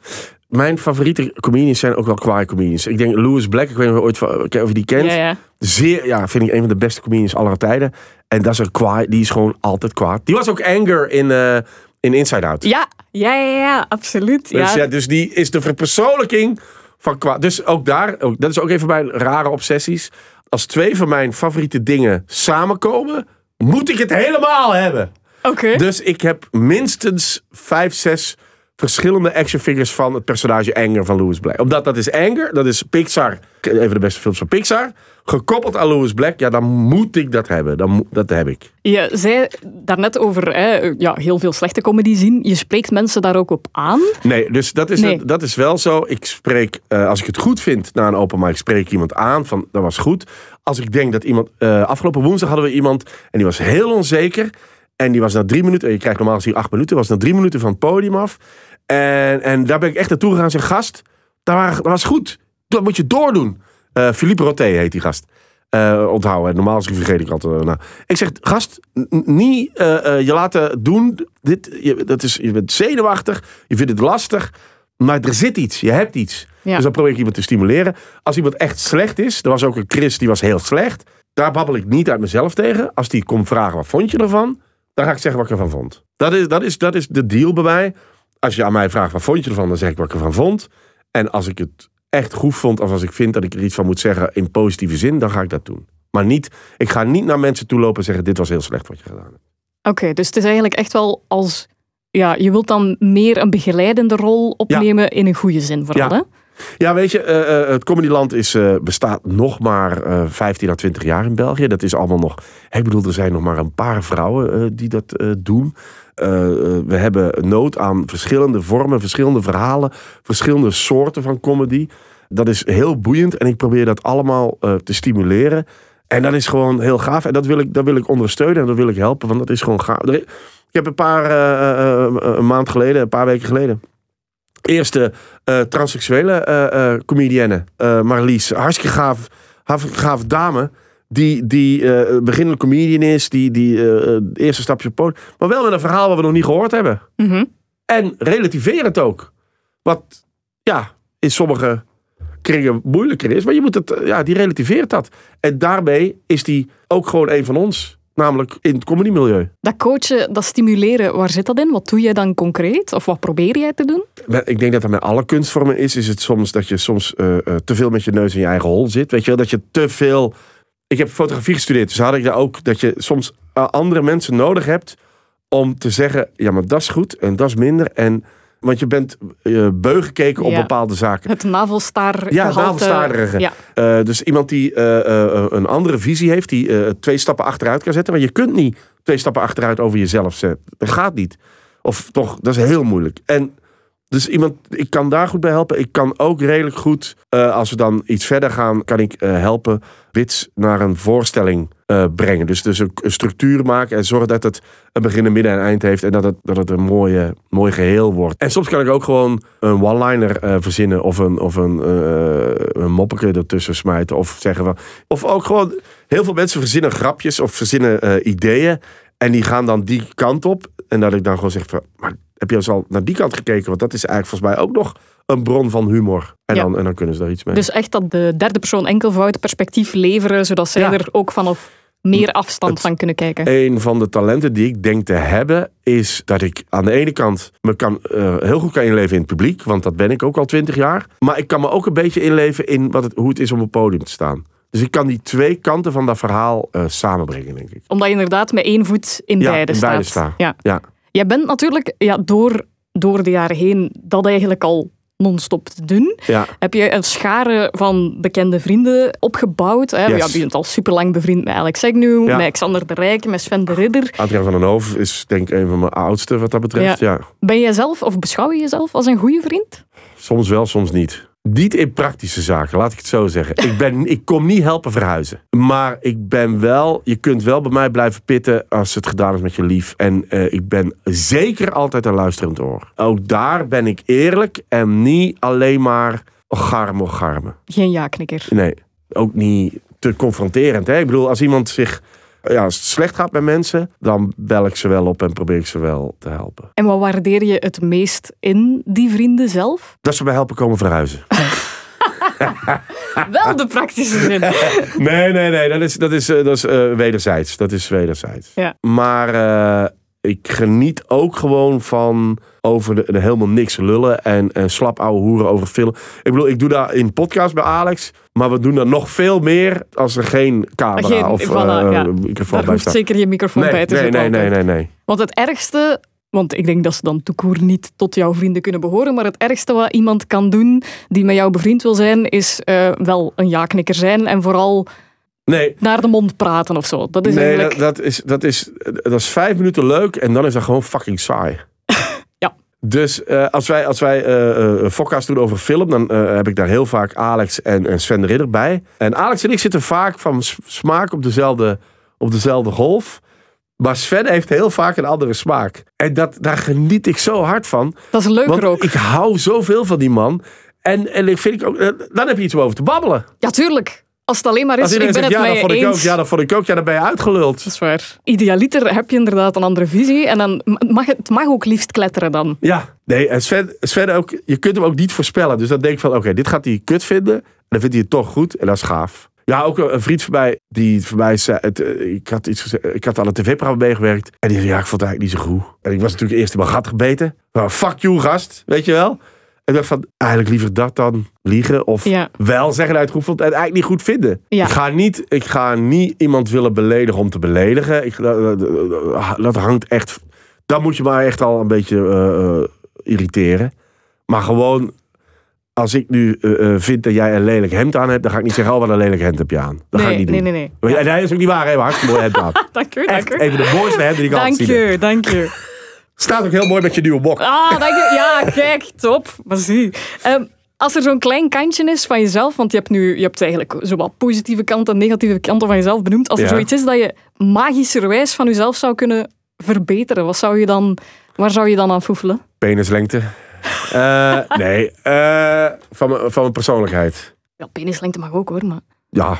Mijn favoriete comedians zijn ook wel kwaaie comedians. Ik denk Louis Black, ik weet niet of je ooit van- of je die kent. Ja, ja. Zeer, ja, vind ik een van de beste comedians aller tijden. En dat is een kwaai, die is gewoon altijd kwaad. Die was ook Anger in, eh, in Inside Out. Ja, ja, ja, ja, absoluut. Dus, ja. ja, dus die is de verpersoonlijking van kwaad. Dus ook daar, ook, dat is ook een van mijn rare obsessies. Als twee van mijn favoriete dingen samenkomen, moet ik het helemaal hebben. Oké. Dus ik heb minstens vijf, zes verschillende action figures van het personage Anger van Louis Black. Omdat dat is Anger, dat is Pixar, een van de beste films van Pixar. Gekoppeld aan Louis Black, ja, dan moet ik dat hebben. Dan, dat heb ik. Je zei daarnet over hè, ja, heel veel slechte comedy zien. Je spreekt mensen daar ook op aan. Nee, dus dat is, Nee. dat is wel zo. Ik spreek, eh, als ik het goed vind na een open mic, spreek ik iemand aan van dat was goed. Als ik denk dat iemand, eh, afgelopen woensdag hadden we iemand en die was heel onzeker. En die was na drie minuten, en je krijgt normaal gezien acht minuten, was na drie minuten van het podium af. En, en daar ben ik echt naartoe gegaan en zei, gast, dat, was goed. Dat moet je doordoen. Eh Philippe Roté heet die gast. Eh, onthouden. Normaal vergeet ik altijd. eh, nou. Ik zeg, gast, niet je laten doen. Dit, je, dat is, je bent zenuwachtig. Je vindt het lastig. Maar er zit iets. Je hebt iets. Ja. Dus dan probeer ik iemand te stimuleren. Als iemand echt slecht is. Er was ook een Chris die was heel slecht. Daar babbel ik niet uit mezelf tegen. Als die komt vragen, wat vond je ervan? Dan ga ik zeggen wat ik ervan vond. Dat is, dat is, dat is de deal bij mij. Als je aan mij vraagt, wat vond je ervan? Dan zeg ik wat ik ervan vond. En als ik het echt goed vond, of als ik vind dat ik er iets van moet zeggen in positieve zin, dan ga ik dat doen. Maar niet, ik ga niet naar mensen toe lopen en zeggen, dit was heel slecht wat je gedaan hebt. Oké, dus het is eigenlijk echt wel als... Ja, je wilt dan meer een begeleidende rol opnemen in een goede zin vooral, Ja. hè? Ja, weet je, eh, eh, het Comedyland is, eh, bestaat nog maar eh 15 à 20 jaar in België. Dat is allemaal nog. Ik bedoel, er zijn nog maar een paar vrouwen die dat doen. We hebben nood aan verschillende vormen, verschillende verhalen, verschillende soorten van comedy. Dat is heel boeiend en ik probeer dat allemaal te stimuleren. En dat is gewoon heel gaaf. En dat wil ik, dat wil ik ondersteunen en dat wil ik helpen, want dat is gewoon gaaf. Ik heb een paar, een maand geleden, een paar weken geleden, eerste eh transseksuele eh comedienne, Marlies. Hartstikke gaaf, gaaf, gaaf dame. Die, die beginnende comedian is, die, die eh, eerste stapje op podium. Maar wel met een verhaal wat we nog niet gehoord hebben. Mhm. En relativeer het ook. Wat ja, in sommige kringen moeilijker is. Maar je moet het, ja, die relativeert dat. En daarmee is die ook gewoon een van ons. Namelijk in het comedymilieu. Dat coachen, dat stimuleren, waar zit dat in? Wat doe jij dan concreet? Of wat probeer jij te doen? Ik denk dat dat met alle kunstvormen is. Is het soms dat je soms eh, eh, te veel met je neus in je eigen hol zit. Weet je wel, dat je te veel... Ik heb fotografie gestudeerd, dus had ik daar ook... dat je soms eh, andere mensen nodig hebt om te zeggen... ja, maar dat is goed en dat is minder. En, want je bent beu gekeken op Ja. bepaalde zaken. Het navelstaar Ja, navelstaarderige. Ja. Eh, dus iemand die eh, een andere visie heeft, die twee stappen achteruit kan zetten. Maar je kunt niet twee stappen achteruit over jezelf zetten. Dat gaat niet. Of toch, dat is heel moeilijk. En dus iemand, ik kan daar goed bij helpen. Ik kan ook redelijk goed, eh, als we dan iets verder gaan, kan ik eh, helpen wits naar een voorstelling eh, brengen. Dus, dus een, structuur maken en zorgen dat het een begin, een midden en eind heeft. En dat het, dat het een mooie, mooi geheel wordt. En soms kan ik ook gewoon een one-liner verzinnen of een, of een, een moppeke ertussen smijten. Of zeggen van. Of ook gewoon, heel veel mensen verzinnen grapjes of verzinnen ideeën. En die gaan dan die kant op. En dat ik dan gewoon zeg van, maar heb je eens al naar die kant gekeken? Want dat is eigenlijk volgens mij ook nog een bron van humor. En, Ja. dan, en dan kunnen ze daar iets mee. Dus echt dat de derde persoon enkelvoud perspectief leveren, zodat zij Ja. er ook vanaf meer afstand Het- van kunnen kijken. Een van de talenten die ik denk te hebben, is dat ik aan de ene kant me kan, eh, heel goed kan inleven in het publiek, want dat ben ik ook al twintig jaar. Maar ik kan me ook een beetje inleven in wat het, hoe het is om op het podium te staan. Dus ik kan die twee kanten van dat verhaal eh, samenbrengen, denk ik. Omdat je inderdaad met één voet in Ja, beide in staat. beide sta. Ja. Ja. Jij bent natuurlijk ja, door, door de jaren heen dat eigenlijk al non-stop te doen. Ja, Heb je een schare van bekende vrienden opgebouwd? Hè? Yes. Ja, je bent al super lang bevriend met Alex Agnew, Ja. met Xander de Rijk, met Sven de Ridder. Adriaan van den Hoof is denk ik een van mijn oudste wat dat betreft. Ja. Ben jij zelf, of beschouw je jezelf als een goede vriend? Soms wel, soms niet. Niet in praktische zaken, laat ik het zo zeggen. Ik, ben, ik kom niet helpen verhuizen. Maar ik ben wel, je kunt wel bij mij blijven pitten als het gedaan is met je lief. En eh, ik ben zeker altijd een luisterend oor. Ook daar ben ik eerlijk en niet alleen maar ocharme, ocharme. Geen ja-knikker. Nee, ook niet te confronterend. Hè? Ik bedoel, als iemand zich, ja, als het slecht gaat met mensen, dan bel ik ze wel op en probeer ik ze wel te helpen. En wat waardeer je het meest in die vrienden zelf? Dat ze mij helpen komen verhuizen. Wel de praktische zin. Nee, nee, nee. Dat is, dat is, eh, dat is eh, wederzijds. Dat is wederzijds. Ja. Maar eh, ik geniet ook gewoon van over de, de helemaal niks lullen en, en slap ouwe hoeren over film. Ik bedoel, ik doe dat in podcast bij Alex, maar we doen dat nog veel meer als er geen camera Geen- of voilà, eh, ja. microfoon Daar bij hoeft staat. zeker je microfoon Nee, bij te nee, zitten. nee, nee, altijd. nee, nee. Want het ergste, want ik denk dat ze dan toekoer niet tot jouw vrienden kunnen behoren, maar het ergste wat iemand kan doen die met jou bevriend wil zijn, is eh, wel een ja-knikker zijn en vooral Nee, naar de mond praten of zo. Dat is nee eigenlijk... dat, dat, is, dat, is, dat is vijf minuten leuk en dan is dat gewoon fucking saai. Ja. Dus eh, als wij, als wij eh, fokka's doen over film, dan heb ik daar heel vaak Alex en, en Sven de Ridder bij. En Alex en ik zitten vaak van smaak op dezelfde, op dezelfde golf. Maar Sven heeft heel vaak een andere smaak. En dat, daar geniet ik zo hard van. Dat is leuker Want ook. ik hou zoveel van die man. En, en ik vind ik ook, dan heb je iets om over te babbelen. Ja, tuurlijk. Als het alleen maar is, ik ben zegt, het ja, dat vond ik ook. eens. Ja, dat vond ik ook. Ja, dan ben je uitgeluld. Dat is waar. Idealiter heb je inderdaad een andere visie en dan mag het, het mag ook liefst kletteren dan. Ja, nee, en Sven, Sven ook, je kunt hem ook niet voorspellen. Dus dan denk ik van, oké, dit gaat hij kut vinden. En dan vindt hij het toch goed en dat is gaaf. Ja, ook een, vriend van mij, die voor mij zei, het, eh, ik, had iets gezegd, ik had aan een tv-programma meegewerkt. En die zei, ja, ik vond het eigenlijk niet zo goed. En ik was natuurlijk eerst in mijn gat gebeten. Maar fuck you, gast, weet je wel. En ik dacht van, eigenlijk liever dat dan liegen. Of Ja. wel zeggen uit vond en eigenlijk niet goed vinden. Ja. Ik, ga niet, ik ga niet iemand willen beledigen om te beledigen. Ik, dat, dat- dat hangt echt... Dan moet je maar echt al een beetje eh, eh, irriteren. Maar gewoon, als ik nu eh, eh, vind dat jij een lelijk hemd aan hebt... dan ga ik niet zeggen, oh wat een lelijk hemd heb je aan. Dat ga ik nee, niet doen. nee, nee, nee. En dat is ook niet waar, hè? maar hartstikke mooi hemd aan. Dank u, dank u. even de mooiste hemden die ik al Dank gezien heb. je, dank je. Staat ook heel mooi met je nieuwe bok. Ah, dank je. Ja, kijk, top. Maar zie. Ehm, als er zo'n klein kantje is van jezelf, want je hebt nu je hebt eigenlijk zowel positieve kanten en negatieve kanten van jezelf benoemd. Als er Ja. zoiets is dat je magischerwijs van jezelf zou kunnen verbeteren, wat zou je dan, waar zou je dan aan foefelen? Penislengte. Eh, nee, eh, van, mijn- van mijn persoonlijkheid. Ja, penislengte mag ook hoor, maar... Ja.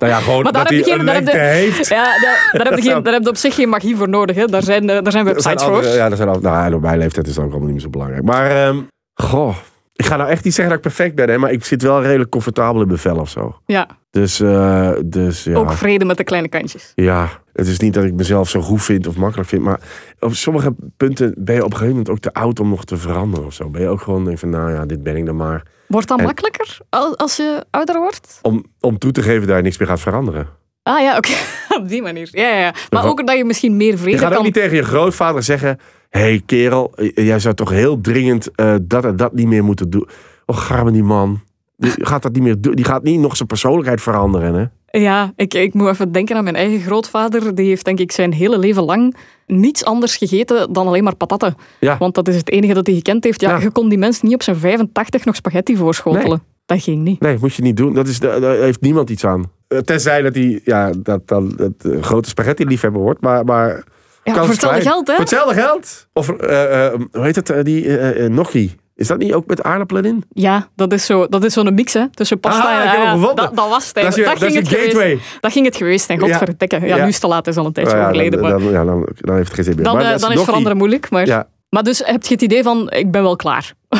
Nou ja, gewoon Maar daar dat hij geen- een daar heeft. Ja, daar, daar, heb je geen, daar heb je op zich geen magie voor nodig. Hè. Daar, zijn, eh, daar zijn websites zijn voor. ja, er zijn al, nou, op mijn leeftijd is dat ook allemaal niet meer zo belangrijk. Maar, ehm, goh, ik ga nou echt niet zeggen dat ik perfect ben, hè, maar ik zit wel redelijk comfortabel in mijn vel of zo. Ja, Dus, eh, dus ja. ook vrede met de kleine kantjes. Ja, het is niet dat ik mezelf zo goed vind of makkelijk vind, maar op sommige punten ben je op een gegeven moment ook te oud om nog te veranderen of zo. Ben je ook gewoon denk van, nou ja, dit ben ik dan maar. Wordt dat En- makkelijker al- als je ouder wordt? Om, om toe te geven dat je niks meer gaat veranderen. Ah ja, oké. Op die manier. Ja, ja, ja. Maar ook dat je misschien meer Je vrede gaat ook kan... niet tegen je grootvader zeggen, hé hey, kerel, jij zou toch heel dringend eh, dat en dat niet meer moeten doen. Och, garme die man. Die gaat dat niet meer doen. Die gaat niet nog zijn persoonlijkheid veranderen, hè? Ja, ik, ik moet even denken aan mijn eigen grootvader. Die heeft denk ik zijn hele leven lang niets anders gegeten dan alleen maar patatten. Ja. Want dat is het enige dat hij gekend heeft. Ja, Ja. je kon die mens niet op zijn 85 nog spaghetti voorschotelen. Nee. Dat ging niet. Nee, moet je niet doen. Dat is, daar heeft niemand iets aan. Tenzij dat hij ja, dat, dat, dat, eh, grote spaghetti-liefhebber wordt. Maar, maar Ja, voor hetzelfde geld, hè? Voor hetzelfde geld. Of, eh, eh, hoe heet het, die gnocchi. Is dat niet ook met aardappelen in? Ja, dat is zo- dat is zo'n mix hè, tussen pasta Ah, en... ik heb ja. Dat, dat was het Dat je, dat ging het gateway. geweest. Dat ging het geweest Ja. godverdikke. Ja, Ja. nu is het te laat, is al een tijdje ja, overleden. dan, maar dan, ja, dan, dan heeft het geen zin meer. dan, Maar eh, is veranderen moeilijk. Maar Maar dus heb je het idee van, ik ben wel klaar.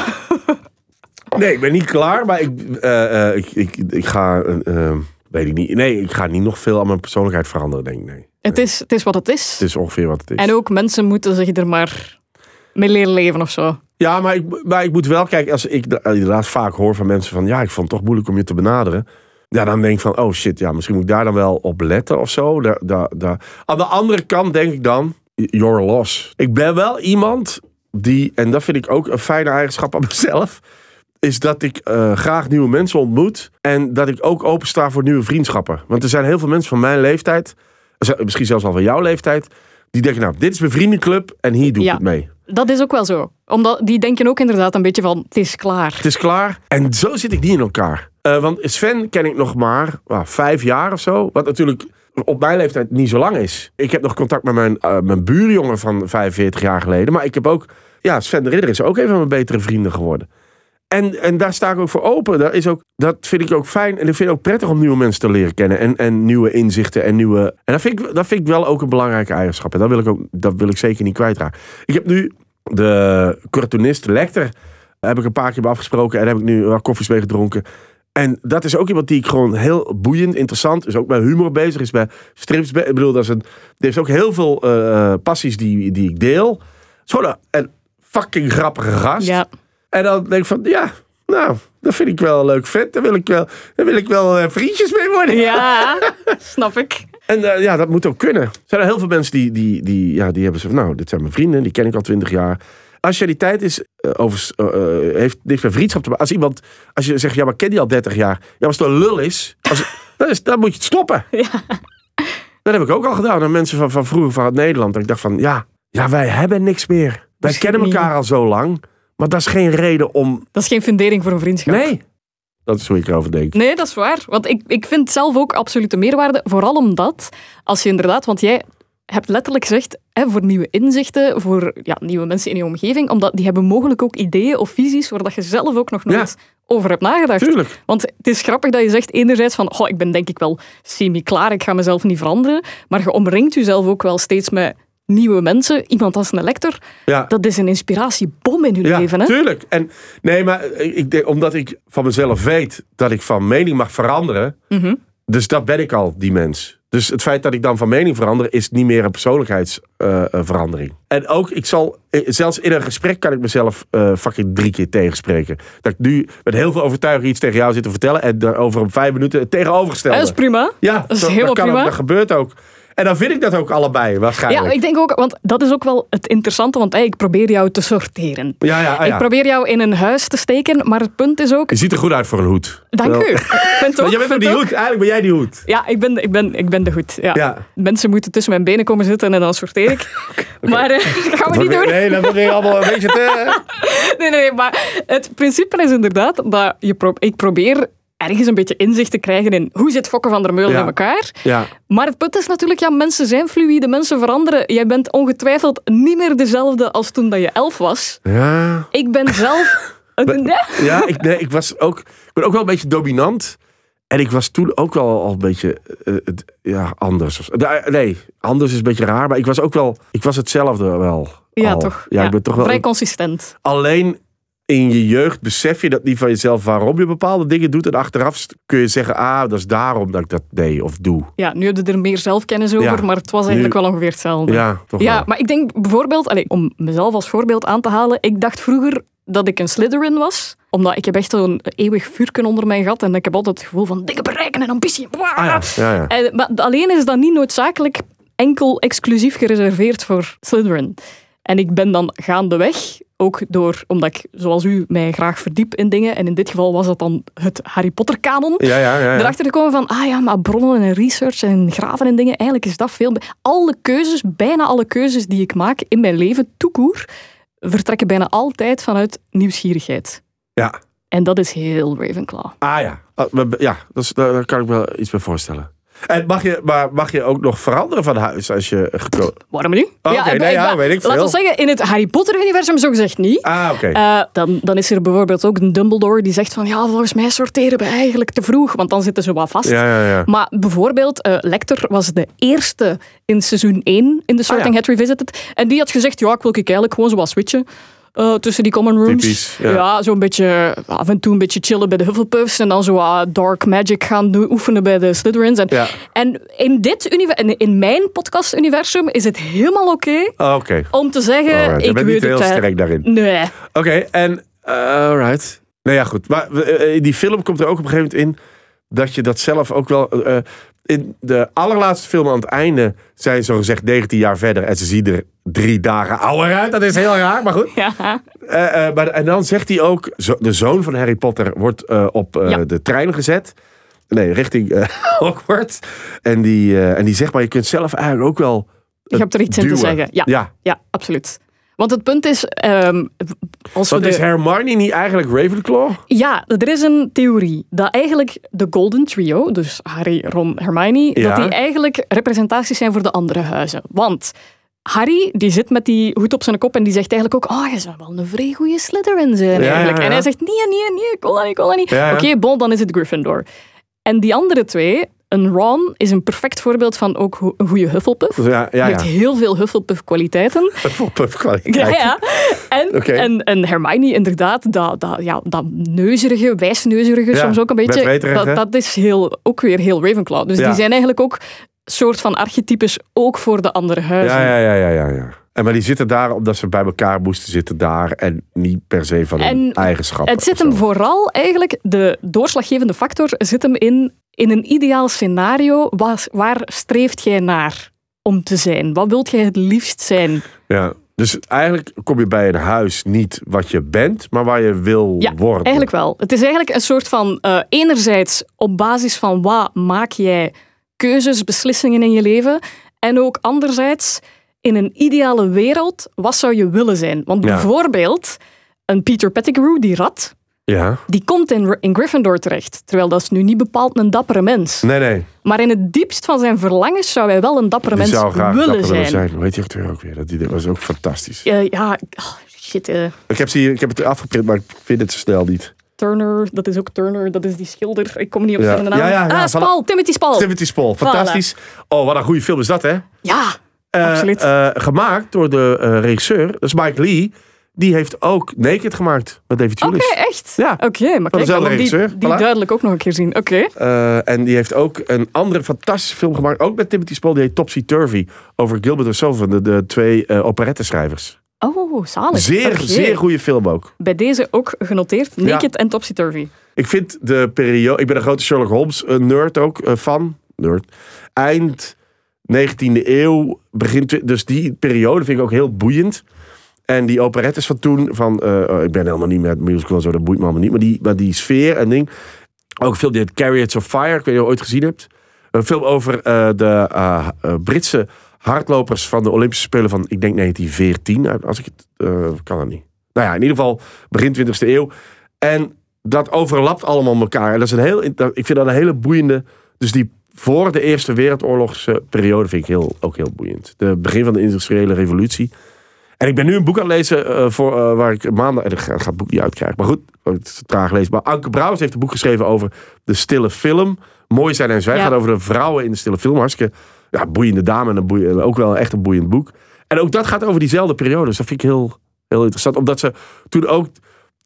Nee, ik ben niet klaar, maar ik, eh, eh, ik, ik, ik ga... eh, eh, weet ik niet. Nee, ik ga niet nog veel aan mijn persoonlijkheid veranderen, denk ik. Nee. Het is, het is wat het is. Het is ongeveer wat het is. En ook mensen moeten zich er maar mee leren leven of zo. Ja, maar ik, maar ik moet wel kijken, als ik de- inderdaad vaak hoor van mensen van ja, ik vond het toch moeilijk om je te benaderen. Ja, dan denk ik van, oh shit, ja, misschien moet ik daar dan wel op letten of zo. Daar, daar, daar. Aan de andere kant denk ik dan, your loss. Ik ben wel iemand die, en dat vind ik ook een fijne eigenschap aan mezelf, is dat ik eh, graag nieuwe mensen ontmoet en dat ik ook opensta voor nieuwe vriendschappen. Want er zijn heel veel mensen van mijn leeftijd, misschien zelfs al van jouw leeftijd, die denken, nou, dit is mijn vriendenclub en hier doe ik Ja. het mee. Dat is ook wel zo. Omdat die denken ook inderdaad een beetje van, het is klaar. Het is klaar. En zo zit ik niet in elkaar. Eh, want Sven ken ik nog maar nou, vijf jaar of zo. Wat natuurlijk op mijn leeftijd niet zo lang is. Ik heb nog contact met mijn, eh, mijn buurjongen van 45 jaar geleden. Maar ik heb ook... Ja, Sven de Ridder is ook een van mijn betere vrienden geworden. En, en daar sta ik ook voor open. Dat, is ook, dat vind ik ook fijn. En ik vind het ook prettig om nieuwe mensen te leren kennen. En, en nieuwe inzichten en nieuwe... En dat vind, ik, dat vind ik wel ook een belangrijke eigenschap. En dat wil ik, ook, dat wil ik zeker niet kwijtraken. Ik heb nu de cartoonist Lecter... heb ik een paar keer afgesproken. En heb ik nu wat koffies mee gedronken. En dat is ook iemand die ik gewoon heel boeiend, interessant... is ook met humor bezig, is bij strips... Ik bedoel, dat is die heeft ook heel veel eh, passies die, die ik deel. Het is een, een fucking grappige gast. Ja. En dan denk ik van, ja, nou, dat vind ik wel een leuk vet. Daar wil ik wel, daar wil ik wel eh, vriendjes mee worden. Ja, snap ik. En eh, ja, dat moet ook kunnen. Er zijn er heel veel mensen die, die, die, ja, die hebben zo van, nou, dit zijn mijn vrienden, die ken ik al twintig jaar. Als je die tijd is, eh, over, heeft niks met vriendschap te maken. Als iemand, als je zegt, ja, maar ken die al 30 jaar. Ja, maar als het een lul is, als, dan, is dan moet je het stoppen. Dat heb ik ook al gedaan aan mensen van, van vroeger van Nederland. Dat ik dacht van, ja, ja, wij hebben niks meer. Wij kennen elkaar al zo lang. Maar dat is geen reden om... Dat is geen fundering voor een vriendschap. Nee. Dat is hoe ik erover denk. Nee, dat is waar. Want ik, ik vind zelf ook absolute meerwaarde. Vooral omdat, als je inderdaad... Want jij hebt letterlijk gezegd, hè, voor nieuwe inzichten, voor ja, nieuwe mensen in je omgeving, omdat die hebben mogelijk ook ideeën of visies waar dat je zelf ook nog nooit over hebt nagedacht. Tuurlijk. Want het is grappig dat je zegt enerzijds van, goh, ik ben denk ik wel semi-klaar, ik ga mezelf niet veranderen. Maar je omringt jezelf ook wel steeds met nieuwe mensen. Iemand als een lector, Ja. dat is een inspiratiebom in Ja, leven. Hè? tuurlijk. En nee, maar ik denk, omdat ik van mezelf weet dat ik van mening mag veranderen, Mhm. dus dat ben ik al, die mens. Dus het feit dat ik dan van mening verander, is niet meer een persoonlijkheidsverandering. en ook, ik zal, eh, zelfs in een gesprek kan ik mezelf eh, fucking drie keer tegenspreken. Dat ik nu met heel veel overtuiging iets tegen jou zit te vertellen en daar over een vijf minuten het tegenovergestelde. Dat is prima. ja, dat is zo- helemaal kan ook- dat gebeurt ook. En dan vind ik dat ook allebei, waarschijnlijk. Ja, ik denk ook, want dat is ook wel het interessante, want hey, ik probeer jou te sorteren. ja, ja, ah, ja. Ik probeer jou in een huis te steken, maar het punt is ook... Je ziet er goed uit voor een hoed. Dank u. Ik vind ook, Want jij bent ook die ook- hoed. Eigenlijk ben jij die hoed. Ja, ik ben, ik, ben, ik ben de goed. Ja. Ja. Mensen moeten tussen mijn benen komen zitten en dan sorteer ik. Maar eh, dat gaan we niet doen. Nee, dat wordt weer allemaal een beetje te... Nee, nee, nee, maar het principe is inderdaad dat je pro ik probeer ergens een beetje inzicht te krijgen in hoe zit Fokke van der Meulen Ja. in elkaar. Ja. Maar het punt is natuurlijk, ja, mensen zijn fluïde, mensen veranderen. Jij bent ongetwijfeld niet meer dezelfde als toen dat je elf was. Ja. Ik ben zelf... Ja. Ja, ik, nee, ik was ook... Ik ben ook wel een beetje dominant. En ik was toen ook wel al een beetje het- ja, anders. Nee, anders is een beetje raar. Maar ik was ook wel... Ik was hetzelfde wel. Ja, al. toch? Ja, ik ben toch wel... Vrij consistent. Alleen in je jeugd besef je dat niet van jezelf waarom je bepaalde dingen doet. En achteraf kun je zeggen, ah, dat is daarom dat ik dat deed of doe. Ja, nu heb je er meer zelfkennis over, Ja. maar het was eigenlijk wel ongeveer hetzelfde. Ja, toch Ja, wel. maar ik denk bijvoorbeeld, allez, om mezelf als voorbeeld aan te halen, ik dacht vroeger dat ik een Slytherin was, omdat ik heb echt zo'n eeuwig vuurken onder mijn gat en ik heb altijd het gevoel van dingen bereiken en ambitie. Ah ja. En, maar alleen is dat niet noodzakelijk enkel exclusief gereserveerd voor Slytherin. En ik ben dan gaandeweg, ook door, omdat ik zoals u mij graag verdiep in dingen, en in dit geval was dat dan het Harry Potter kanon, Ja, ja, ja. erachter gekomen van, ah ja, maar bronnen en research en graven en dingen, eigenlijk is dat veel... Alle keuzes, bijna alle keuzes die ik maak in mijn leven, toekoer, vertrekken bijna altijd vanuit nieuwsgierigheid. ja. En dat is heel Ravenclaw. Ah ja, Ah, ja dat is, daar, daar kan ik me wel iets bij voorstellen. En mag je, maar mag je ook nog veranderen van huis als je gekozen... Waarom niet? Oh, oké, nee, ja, weet ik Laten veel. we zeggen, in het Harry Potter-universum zo gezegd niet. Ah, oké. Eh, dan, dan is er bijvoorbeeld ook een Dumbledore die zegt van ja, volgens mij sorteren we eigenlijk te vroeg, want dan zitten ze wat vast. ja, ja, ja. Maar bijvoorbeeld, eh Lecter was de eerste in seizoen 1 in The Sorting Ah. Hat Revisited. En die had gezegd, ja, ik wil eigenlijk gewoon zo wat switchen. Eh, tussen die common rooms. Typisch, ja. ja, zo'n beetje af en toe een beetje chillen bij de Hufflepuffs en dan zo dark magic gaan doen, oefenen bij de Slytherins. En, Ja. en in dit univer- in, mijn podcast-universum is het helemaal oké Oh, Oké. om te zeggen, Alright, ik weet niet heel sterk daarin. Nee. Oké, en... eh, alright. Nou ja, goed. Maar eh, in die film komt er ook op een gegeven moment in... dat je dat zelf ook wel... eh, in de allerlaatste film aan het einde... zijn zo gezegd 19 jaar verder... en ze zien er drie dagen ouder uit. Dat is heel raar, maar goed. Ja. Eh, eh, maar, en dan zegt hij ook... zo- de zoon van Harry Potter wordt eh, op Ja. de trein gezet... Nee, richting Hogwarts. En die, en die zegt maar... je kunt zelf eigenlijk ook wel... Je hebt er iets in te zeggen. Ja, ja. Ja. absoluut. Want het punt is, ehm, als we Want de... is Hermione niet eigenlijk Ravenclaw? Ja, er is een theorie dat eigenlijk de Golden Trio, dus Harry, Ron, Hermione, Ja. dat die eigenlijk representaties zijn voor de andere huizen. Want Harry, die zit met die hoed op zijn kop en die zegt eigenlijk ook, oh, je zou wel een vrij goede Slytherin zijn eigenlijk. ja, ja. En hij zegt, nee, nee, nee, ik wil dat niet, ik wil dat niet. Ja, ja. Oké, bon, dan is het Gryffindor. En die andere twee, een Ron is een perfect voorbeeld van ook ho- een goede Hufflepuff. Ja, ja, Hij ja. heeft heel veel Hufflepuff-kwaliteiten. Hufflepuff kwaliteit. Ja, ja. En, Oké. en, en Hermione, inderdaad, dat, dat, ja, dat neuzerige, wijsneuzerige, soms ook een beetje. Dat, dat is heel, ook weer heel Ravenclaw. Dus die zijn eigenlijk ook soort van archetypes ook voor de andere huizen. Ja, ja, ja, ja, ja. En maar die zitten daar omdat ze bij elkaar moesten zitten daar en niet per se van hun En eigenschappen. Het zit hem vooral eigenlijk, de doorslaggevende factor zit hem in, in een ideaal scenario. Waar, waar streeft jij naar om te zijn? Wat wilt jij het liefst zijn? Ja. Dus eigenlijk kom je bij een huis niet wat je bent, maar waar je wil Ja, worden. Eigenlijk wel. Het is eigenlijk een soort van, eh, enerzijds op basis van wat maak jij keuzes, beslissingen in je leven. En ook anderzijds, in een ideale wereld, wat zou je willen zijn? Want Ja. bijvoorbeeld, een Peter Pettigrew, die rat, Ja. die komt in, in Gryffindor terecht. Terwijl dat is nu niet bepaald een dappere mens. Nee, nee. Maar in het diepst van zijn verlangens zou hij wel een dappere Die mens zou graag willen dapper zijn. zijn. Hoe heet die acteur ook weer? Dat, die, dat was ook fantastisch. Eh, ja, oh, shit. eh, Ik, heb ze hier, ik heb het afgeprint, maar ik vind het zo snel niet. Turner, dat is ook Turner, dat is die schilder. Ik kom niet op Ja. zijn naam. Ja, ja, ja, ah, Spal, Timothy Spal. Timothy Spall, fantastisch. Oh, wat een goede film is dat, hè? Ja, Eh, Absoluut. gemaakt door de regisseur, dat is Mike Lee. Die heeft ook Naked gemaakt met David oké, Julius. echt? Ja. Oké, maar kijk, dezelfde die, die voilà. duidelijk ook nog een keer zien. Oké. Eh, en die heeft ook een andere fantastische film gemaakt. Ook met Timothy Spall. Die heet Topsy Turvy. Over Gilbert en Sullivan. De, de twee eh operetteschrijvers. Oh, zalig. Zeer, Oké. zeer goede film ook. Bij deze ook genoteerd. Naked en Topsy Turvy. Ik vind de periode... Ik ben een grote Sherlock Holmes eh, nerd ook. fan. Nerd. Eind 19e eeuw. Begin... Dus die periode vind ik ook heel boeiend. En die operettes van toen. Van, eh, oh, ik ben helemaal niet met musical zo. Dat boeit me allemaal niet. Maar die, maar die sfeer en ding. Ook film die Chariots of Fire. Ik weet niet of je ooit gezien hebt. Een film over eh, de eh, Britse hardlopers van de Olympische Spelen van, ik denk 1914. Als ik het, kan dat niet. Nou ja, in ieder geval begin 20e eeuw. En dat overlapt allemaal elkaar. En dat is een heel, ik vind dat een hele boeiende. Dus die voor de Eerste Wereldoorlogse periode vind ik heel, ook heel boeiend. De begin van de industriële revolutie. En ik ben nu een boek aan het lezen eh, voor, eh, waar ik maandag... Ik ga, ga het boek niet uitkrijgen, maar goed. Het is traag lezen. Maar Anke Brouwers heeft een boek geschreven over de stille film. Mooi zijn en zwijgen. Ja. gaat over de vrouwen in de stille film. Hartstikke ja, boeiende dame en een boeiende, ook wel echt een boeiend boek. En ook dat gaat over diezelfde periode. Dus dat vind ik heel, heel interessant. Omdat ze toen ook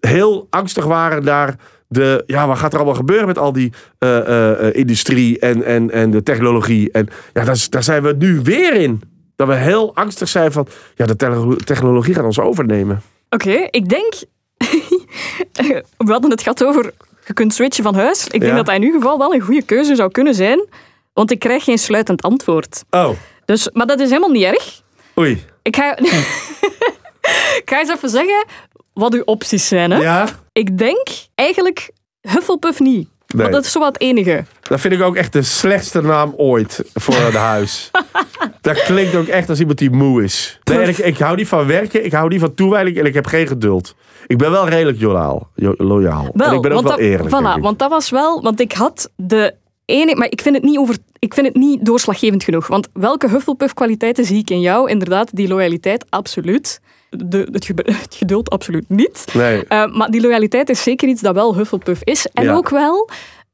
heel angstig waren naar de... Ja, wat gaat er allemaal gebeuren met al die eh, eh, eh, industrie en, en, en de technologie. En ja, daar, daar zijn we nu weer in. Dat we heel angstig zijn van... Ja, de te- technologie gaat ons overnemen. Oké, ik denk... We hadden het gehad over... Je kunt switchen van huis. Ik denk Ja. dat dat in uw geval wel een goede keuze zou kunnen zijn. Want ik krijg geen sluitend antwoord. Oh, Dus, maar dat is helemaal niet erg. oei. Ik ga, ik ga eens even zeggen wat uw opties zijn. Hè? Ja, Ik denk eigenlijk Hufflepuff niet. Nee. Want dat is zo wat het enige. dat vind ik ook echt de slechtste naam ooit voor een huis. Dat klinkt ook echt als iemand die moe is. Nee, ik, ik hou niet van werken, ik hou niet van toewijding en ik heb geen geduld. Ik ben wel redelijk loyaal. loyaal. Wel, en ik ben ook wel dat, eerlijk. Voilà, want dat was wel... Want ik had de enige... Maar ik vind, het niet over, ik vind het niet doorslaggevend genoeg. Want welke Hufflepuff-kwaliteiten zie ik in jou? Inderdaad, die loyaliteit, absoluut. De, het, ge- het geduld, absoluut niet. Nee. Uh, maar die loyaliteit is zeker iets dat wel Hufflepuff is. En Ja. ook wel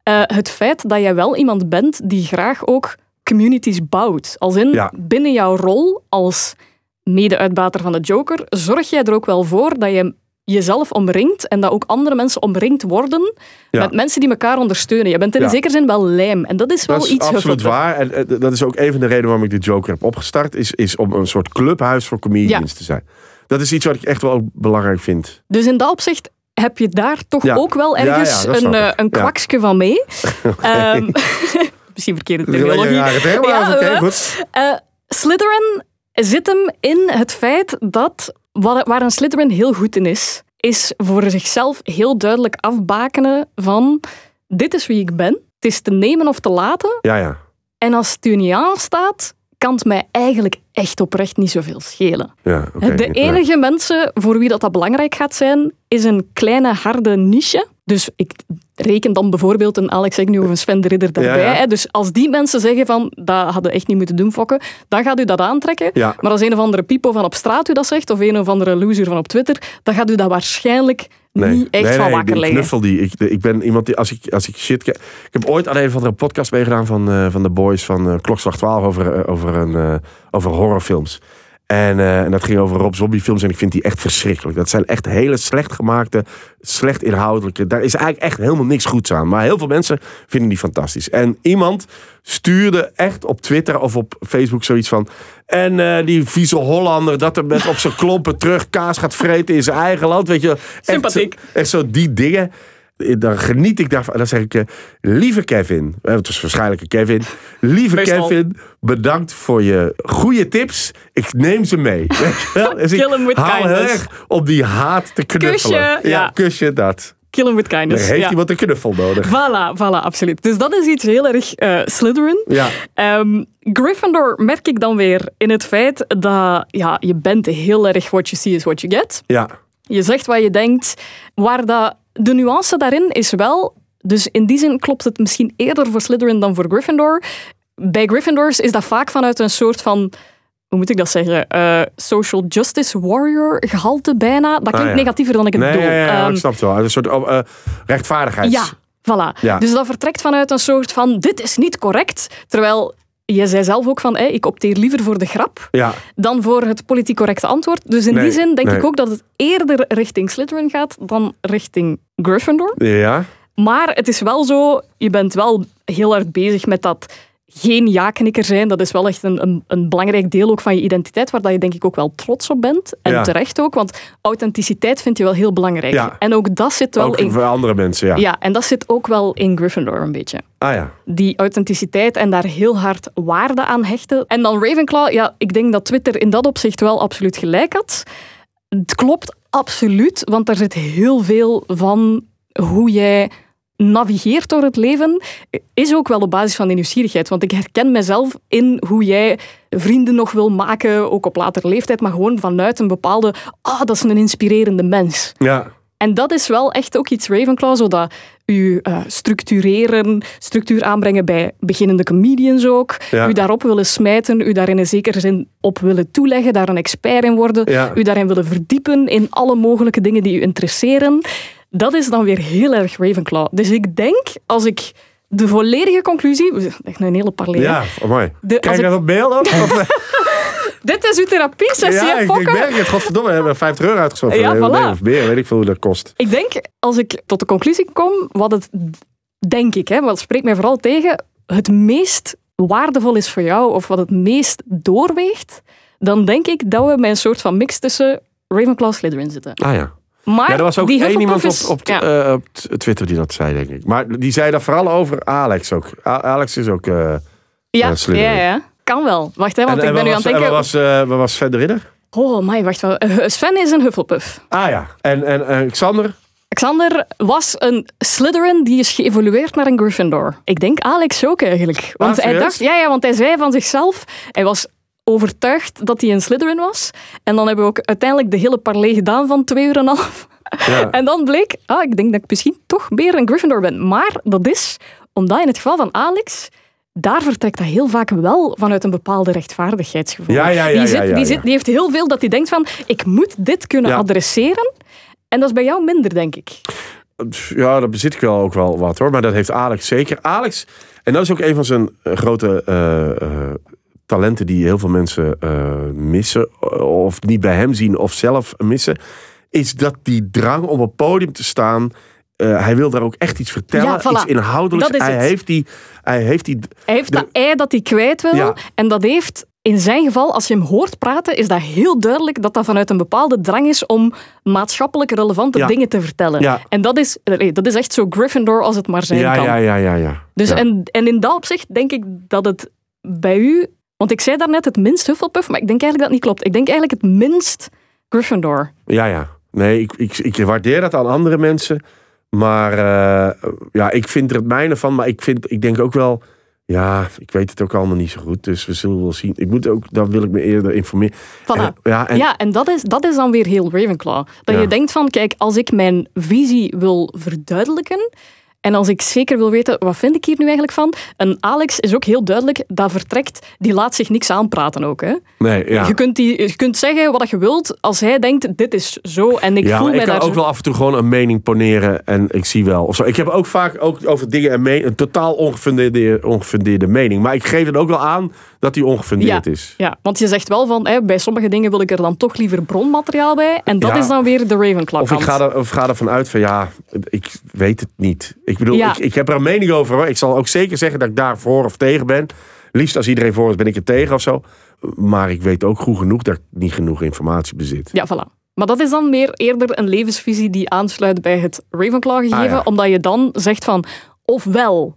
uh, het feit dat jij wel iemand bent die graag ook communities bouwt. Als in, Ja. binnen jouw rol als mede-uitbater van de Joker, zorg jij er ook wel voor dat je jezelf omringt en dat ook andere mensen omringd worden Ja. met mensen die elkaar ondersteunen. Je bent in Ja. een zekere zin wel lijm. En dat is wel Dat is iets absoluut waar. En eh, dat is ook een van de redenen waarom ik de Joker heb opgestart. Is, is om een soort clubhuis voor comedians Ja. te zijn. Dat is iets wat ik echt wel belangrijk vind. Dus in dat opzicht heb je daar toch Ja. ook wel Ja, ja, ergens een, ik. een Ja. kwaksje van mee. Ehm, misschien verkeerde terminologie. maar Ja, oké, eh, goed. Eh, Slytherin zit hem in het feit dat wat- waar een Slytherin heel goed in is, is voor zichzelf heel duidelijk afbakenen van dit is wie ik ben. Het is te nemen of te laten. Ja, ja. En als het u niet aanstaat, kan het mij eigenlijk echt oprecht niet zoveel schelen. ja. De enige mensen voor wie dat, dat belangrijk gaat zijn, is een kleine harde niche. Dus ik reken dan bijvoorbeeld een Alex Agnew of een Sven de Ridder daarbij. Ja, ja. hè. Dus als die mensen zeggen van, dat hadden we echt niet moeten doen, fokken, dan gaat u dat aantrekken. Ja. Maar als een of andere pipo van op straat u dat zegt, of een of andere loser van op Twitter, dan gaat u dat waarschijnlijk Nee. niet echt nee, van nee, wakker liggen. knuffel die. Ik, ik ben iemand die, als ik, als ik shit. Ik heb ooit aan een of andere podcast meegedaan van, eh, van de boys van eh, Klokslag 12 over, eh, over, een, over horrorfilms. En, eh, en dat ging over Rob Zombie films en ik vind die echt verschrikkelijk. Dat zijn echt hele slecht gemaakte, slecht inhoudelijke. Daar is eigenlijk echt helemaal niks goeds aan. Maar heel veel mensen vinden die fantastisch. En iemand stuurde echt op Twitter of op Facebook zoiets van... En eh, die vieze Hollander dat er met op zijn klompen terug kaas gaat vreten in zijn eigen land. Weet je, echt, Sympathiek. zo- echt zo die dingen. Dan geniet ik daarvan. Dan zeg ik, eh, lieve Kevin. eh, Het was waarschijnlijk een Kevin. Lieve Meestal. Kevin, bedankt voor je goede tips. Ik neem ze mee. Je? Dus Kill 'em with hou heel kindness. erg op die haat te knuffelen. Kusje, ja, kusje dat. Kill him with Dan kindness. heeft ja. iemand een knuffel nodig. Voilà, voilà, absoluut. Dus dat is iets heel erg Slytherin. Ja, Ehm, Gryffindor merk ik dan weer in het feit dat ja, je bent heel erg what you see is what you get. ja. Je zegt wat je denkt. Waar dat, de nuance daarin is wel... Dus in die zin klopt het misschien eerder voor Slytherin dan voor Gryffindor. Bij Gryffindors is dat vaak vanuit een soort van... Hoe moet ik dat zeggen? Eh, social justice warrior gehalte bijna. Dat klinkt ja. negatiever dan ik het Nee, bedoel. ja, ja, ja, Ehm, ik snap het wel. Een soort oh, eh, rechtvaardigheid. ja, voilà. Dus dat vertrekt vanuit een soort van, dit is niet correct. Terwijl, je zei zelf ook van, hé, ik opteer liever voor de grap Ja, dan voor het politiek correcte antwoord. Dus in Nee, die zin denk nee. ik ook dat het eerder richting Slytherin gaat dan richting Gryffindor. ja. Maar het is wel zo, je bent wel heel hard bezig met dat geen ja-knikker zijn. Dat is wel echt een, een, een belangrijk deel ook van je identiteit, waar dat je denk ik ook wel trots op bent. En Ja. terecht ook, want authenticiteit vind je wel heel belangrijk. Ja. En ook dat zit wel Ook in... voor andere mensen, ja. Ja, en dat zit ook wel in Gryffindor een beetje. Ah ja. Die authenticiteit en daar heel hard waarde aan hechten. En dan Ravenclaw, ja, ik denk dat Twitter in dat opzicht wel absoluut gelijk had. Het klopt absoluut, want daar zit heel veel van hoe jij navigeert door het leven, is ook wel op basis van die nieuwsgierigheid. Want ik herken mezelf in hoe jij vrienden nog wil maken, ook op latere leeftijd, maar gewoon vanuit een bepaalde, ah, dat is een inspirerende mens. Ja, En dat is wel echt ook iets Ravenclaw, zodat u eh, structureren, structuur aanbrengen bij beginnende comedians ook. Ja. U daarop willen smijten, u daar in een zekere zin op willen toeleggen, daar een expert in worden, Ja. u daarin willen verdiepen in alle mogelijke dingen die u interesseren. Dat is dan weer heel erg Ravenclaw. Dus ik denk, als ik de volledige conclusie... Echt een hele parley. hè? ja, mooi. Je ik- dat op mail ook? Of- Dit is uw therapie-sessie, ja, hè, ik, ik merk het. Godverdomme, we hebben 50 euro uitgesproken. Ja, voilà. Of meer, weet ik veel hoe dat kost. Ik denk, als ik tot de conclusie kom, wat het, denk ik, hè, wat spreekt mij vooral tegen, het meest waardevol is voor jou, of wat het meest doorweegt, dan denk ik dat we met een soort van mix tussen Ravenclaw en Slytherin zitten. Ah ja. Maar Ja, er was ook die één iemand op, op, ja. eh, op Twitter die dat zei, denk ik. Maar die zei dat vooral over Alex ook. A- Alex is ook... eh, ja, Slytherin. ja, ja. Kan wel. Wacht, hè, want en, ik en ben nu aan het denken... En was, eh, wat was Sven de Ridder? Oh, my, wacht. wel. Eh, Sven is een Hufflepuff. Ah ja. En, en eh, Xander? Xander was een Slytherin die is geëvolueerd naar een Gryffindor. Ik denk Alex ook eigenlijk. Want Ah, hij dacht, ja, ja, want hij zei van zichzelf, hij was overtuigd dat hij een Slytherin was. En dan hebben we ook uiteindelijk de hele parley gedaan van twee uur en een half. Ja. En dan bleek, ah, ik denk dat ik misschien toch meer een Gryffindor ben. Maar dat is omdat in het geval van Alex, daar vertrekt dat heel vaak wel vanuit een bepaalde rechtvaardigheidsgevoel. Ja, ja, ja, die, zit, die, zit, die heeft heel veel dat hij denkt van, ik moet dit kunnen adresseren. En dat is bij jou minder, denk ik. Ja, daar bezit ik wel ook wel wat hoor. Maar dat heeft Alex zeker. Alex, en dat is ook een van zijn eh, grote eh, eh, talenten die heel veel mensen eh, missen. Of niet bij hem zien of zelf missen. Is dat die drang om op het podium te staan. eh, hij wil daar ook echt iets vertellen. Ja, voilà. Iets inhoudelijks. Hij, het. heeft die, hij heeft die. Hij heeft De- dat ei dat hij kwijt wil. Ja. En dat heeft, in zijn geval, als je hem hoort praten, is dat heel duidelijk dat dat vanuit een bepaalde drang is om maatschappelijk relevante Ja. dingen te vertellen. Ja. En dat is, dat is echt zo Gryffindor als het maar zijn Ja, kan. ja, ja, ja, ja. Dus en, en in dat opzicht denk ik dat het bij u... Want ik zei daarnet het minst Hufflepuff, maar ik denk eigenlijk dat niet klopt. Ik denk eigenlijk het minst Gryffindor. Ja, ja. Nee, ik, ik, ik waardeer dat aan andere mensen. Maar eh, ja, ik vind er het mijne van. Maar ik, vind, ik denk ook wel... Ja, ik weet het ook allemaal niet zo goed. Dus we zullen wel zien. Ik moet ook, dan wil ik me eerder informeren. En, ja, en, ja, en dat is, dat is dan weer heel Ravenclaw. Dat Ja. je denkt van, kijk, als ik mijn visie wil verduidelijken... En als ik zeker wil weten, wat vind ik hier nu eigenlijk van? En Alex is ook heel duidelijk, dat vertrekt, die laat zich niks aanpraten ook. Hè? nee, ja. Je, kunt die, je kunt zeggen wat je wilt, als hij denkt, dit is zo en ik ja, voel mij ik kan daar ook wel af en toe gewoon een mening poneren en ik zie wel. Of zo. Ik heb ook vaak ook over dingen een, een totaal ongefundeerde, ongefundeerde mening. Maar ik geef het ook wel aan dat die ongefundeerd is. Ja, want je zegt wel van, hè, bij sommige dingen wil ik er dan toch liever bronmateriaal bij. En dat Ja. is dan weer de Ravenclaw Of ik ga, er, of ga ervan uit van ja, ik weet het niet. Ik bedoel, Ja. ik, ik heb er een mening over. Hoor. Ik zal ook zeker zeggen dat ik daar voor of tegen ben. Liefst als iedereen voor is, ben ik er tegen of zo. Maar ik weet ook goed genoeg dat ik niet genoeg informatie bezit. Ja, voilà. Maar dat is dan meer eerder een levensvisie die aansluit bij het Ravenclaw-gegeven. Ah, ja. Omdat je dan zegt van, ofwel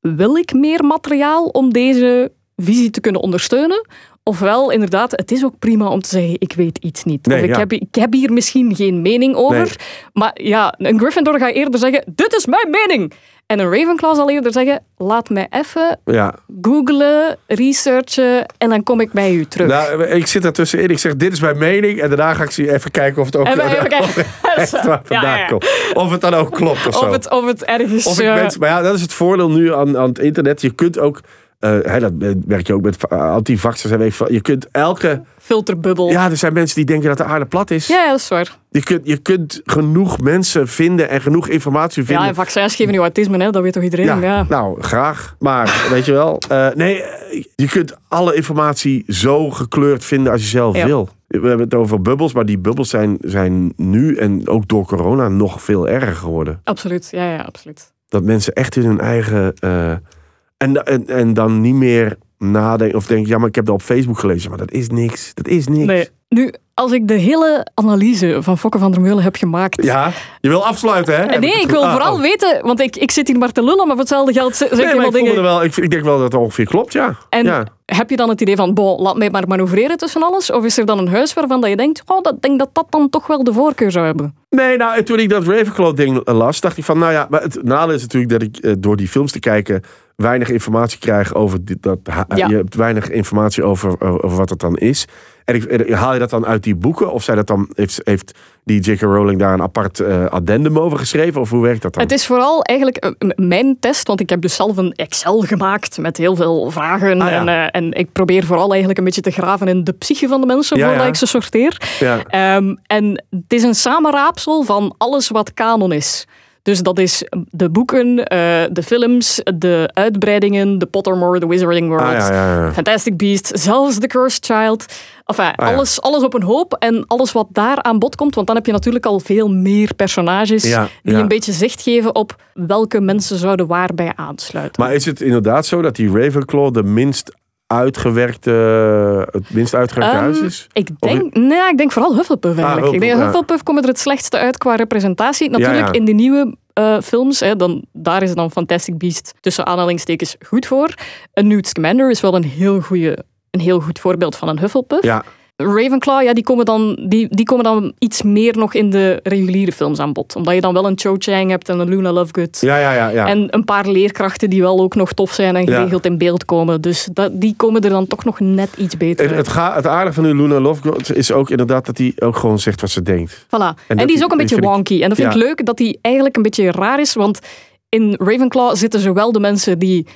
wil ik meer materiaal om deze visie te kunnen ondersteunen, ofwel inderdaad, het is ook prima om te zeggen, ik weet iets niet. Nee, of ik, ja. heb, ik heb hier misschien geen mening over. Nee. Maar ja, een Gryffindor gaat eerder zeggen, dit is mijn mening. En een Ravenclaw zal eerder zeggen, laat mij even Ja, googlen, researchen en dan kom ik bij u terug. nou, ik zit er tussenin. Ik zeg, dit is mijn mening. En daarna ga ik even kijken of het ook of het echt waar Ja, komt. Of het dan ook klopt of zo. Of het, of het ergens... Of ik eh, mensen, maar ja, dat is het voordeel nu aan, aan het internet. Je kunt ook, hè, dat merk je ook met va- antivaxers. Je kunt elke, filterbubbel. ja, er zijn mensen die denken dat de aarde plat is. Ja, ja, dat is waar. Je, kunt, je kunt genoeg mensen vinden en genoeg informatie Ja, vinden. en vaccins geven nu autisme, hè? dat weet toch iedereen? Ja, Ja, nou, graag. Maar weet je wel, eh, nee, eh, je kunt alle informatie zo gekleurd vinden als je zelf Ja. wil. We hebben het over bubbels, maar die bubbels zijn, zijn nu en ook door corona nog veel erger geworden. Absoluut, ja, ja, absoluut. Dat mensen echt in hun eigen. eh, en, en, en dan niet meer nadenken of denken, ja, maar ik heb dat op Facebook gelezen. Maar dat is niks. Dat is niks. Nee. Nu, als ik de hele analyse van Fokke van der Meulen heb gemaakt... Ja, je wil afsluiten, hè? Nee, ik wil Ah, vooral weten, want ik, ik zit hier maar te lullen, maar voor hetzelfde geld zeg Nee, wel ik, voelde dingen... wel, ik, ik denk wel dat het ongeveer klopt, ja. En ja. heb je dan het idee van, bon, laat mij maar manoeuvreren tussen alles? Of is er dan een huis waarvan dat je denkt, oh, dat denk dat dat dan toch wel de voorkeur zou hebben? Nee, nou, toen ik dat Ravenclaw-ding las, dacht ik van, nou ja, maar het nadeel is natuurlijk dat ik eh, door die films te kijken weinig informatie krijg over dit, dat. Ja. Je hebt weinig informatie over, over wat het dan is. En ik, haal je dat dan uit die boeken? Of zij dat dan, heeft, heeft die J.K. Rowling daar een apart eh, addendum over geschreven? Of hoe werkt dat dan? Het is vooral eigenlijk eh, mijn test, want ik heb dus zelf een Excel gemaakt met heel veel vragen. Ah, ja. en, eh, en ik probeer vooral eigenlijk een beetje te graven in de psyche van de mensen Ja, voordat ja. ik ze sorteer. Ehm, en het is een samenraapsel van alles wat kanon is. Dus dat is de boeken, eh, de films, de uitbreidingen, de Pottermore, de Wizarding World, Ah, ja, ja, ja. Fantastic Beast, zelfs The Cursed Child. Enfin, Ah, alles, alles op een hoop en alles wat daar aan bod komt. Want dan heb je natuurlijk al veel meer personages die een beetje zicht geven op welke mensen zouden waarbij aansluiten. Maar is het inderdaad zo dat die Ravenclaw de minst uitgewerkte, het minst uitgewerkte Ehm, huis is? Ik denk, nee, ik denk vooral Hufflepuff eigenlijk. Hufflepuff, ik denk. Hufflepuff komt er het slechtste uit qua representatie. Natuurlijk ja. in de nieuwe eh, films, hè, dan, daar is dan Fantastic Beast tussen aanhalingstekens goed voor. Een Newt Scamander is wel een heel, goeie, een heel goed voorbeeld van een Hufflepuff. Ja, Ravenclaw, ja, die, komen dan, die, die komen dan iets meer nog in de reguliere films aan bod. Omdat je dan wel een Cho Chang hebt en een Luna Lovegood. Ja, ja, ja. ja. En een paar leerkrachten die wel ook nog tof zijn en Ja. geregeld in beeld komen. Dus dat, die komen er dan toch nog net iets beter het, het, ga, het aardige van die Luna Lovegood is ook inderdaad dat hij ook gewoon zegt wat ze denkt. Voilà. En, die is ook een beetje ik- wonky. En dat vind Ja. ik leuk dat die eigenlijk een beetje raar is. Want in Ravenclaw zitten zowel de mensen die...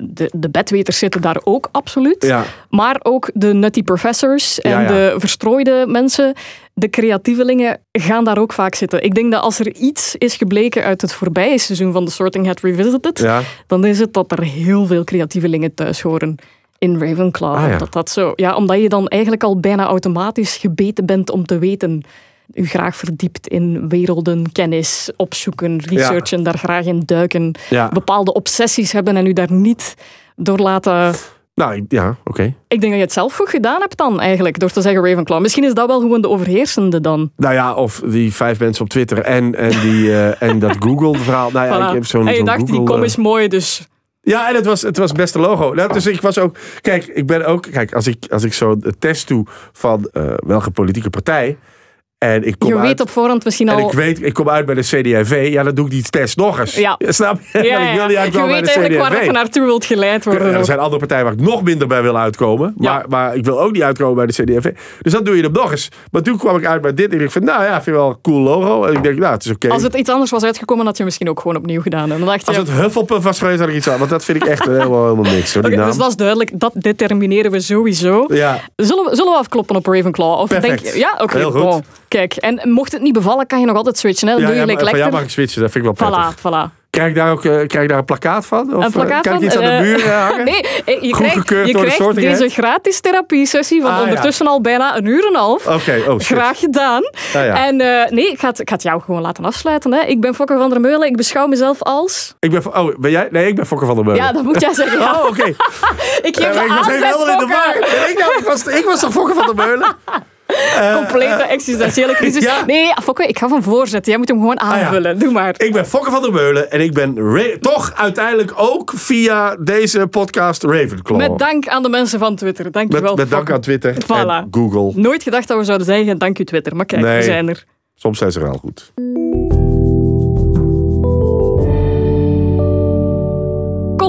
De, de bedweters zitten daar ook absoluut. Ja. Maar ook de nutty professors en Ja, ja. de verstrooide mensen, de creatievelingen, gaan daar ook vaak zitten. Ik denk dat als er iets is gebleken uit het voorbije seizoen van The Sorting Hat Revisited, dan is het dat er heel veel creatievelingen thuis horen in Ravenclaw. Ah, ja. dat dat zo, ja, omdat je dan eigenlijk al bijna automatisch gebeten bent om te weten. U graag verdiept in werelden, kennis, opzoeken, researchen, daar graag in duiken. Ja. Bepaalde obsessies hebben en u daar niet door laten Nou, ja, oké. ik denk dat je het zelf goed gedaan hebt dan eigenlijk, door te zeggen Ravenclaw. Misschien is dat wel gewoon de overheersende dan. Nou ja, of die vijf mensen op Twitter en, en, die, eh, en dat Google-verhaal. Nou ja, Voilà. ik heb zo'n en je dacht, die kom eh, is mooi, dus... Ja, en het was het was beste logo. Nou, dus ik was ook. Kijk, ik ben ook. Kijk, als ik, als ik zo de test doe van eh, welke politieke partij. En ik kom Je uit, weet op voorhand misschien En al... ik weet, ik kom uit bij de CD&V. Ja, dan doe ik die test nog eens. Ja. Snap je? Ja, ik wil Je weet bij de eigenlijk waar CD&V. je naartoe wilt geleid worden. Er zijn andere partijen waar ik nog minder bij wil uitkomen. Ja. Maar, maar ik wil ook niet uitkomen bij de CD&V. Dus dan doe je hem nog eens. Maar toen kwam ik uit bij dit. En ik van, nou ja, ik vind wel een cool logo. En ik denk, nou, het is oké. Als het iets anders was uitgekomen, had je misschien ook gewoon opnieuw gedaan. En dan dacht je... Als het Hufflepuff was geweest, had ik iets aan. Want dat vind ik echt helemaal, helemaal niks. Hoor, die Oké, naam. dus dat is duidelijk, dat determineren we sowieso. Ja, Zullen we, zullen we afkloppen op Ravenclaw? Of Perfect. Denk, je- ja, oké. Heel goed. Kijk, en mocht het niet bevallen, kan je nog altijd switchen. Hè? Dan ja, doe je ja, like maar van jou Lecter. mag ik switchen. Dat vind ik wel prettig. Voilà, voilà. Krijg ik daar ook eh, krijg ik daar een plakkaat van? Of, Een plakkaat eh, kan van? ik iets aan de Eh, muur hangen? Nee, je krijgt, je de krijgt deze gratis therapiesessie van Ah, ja. ondertussen al bijna een uur en een half. Oké, oh. Graag gedaan. Ah, ja. En nee, ik ga, het, ik ga het jou gewoon laten afsluiten. Hè. Ik ben Fokker van der Meulen. Ik beschouw mezelf als... Ik ben, oh, ben jij? Nee, ik ben Fokker van der Meulen. Ja, dat moet jij zeggen. ja. Oh, oké. Ik geef Ja, de ik was helemaal in de war. Nou, ik, was, ik was toch Fokker van der Meulen? Eh, Complete existentiële crisis. ja. Nee, ja, Fokker, ik ga van voorzetten. Jij moet hem gewoon ja. aanvullen. Doe maar. Ik ben Fokker van der Meulen en ik ben toch uiteindelijk ook via deze podcast Ravenclaw. Met dank aan de mensen van Twitter. Dank je met, wel, met dank Fokker. aan Twitter en. Google. Nooit gedacht dat we zouden zeggen dank u Twitter. Maar kijk, Nee. we zijn er. Soms zijn ze wel goed.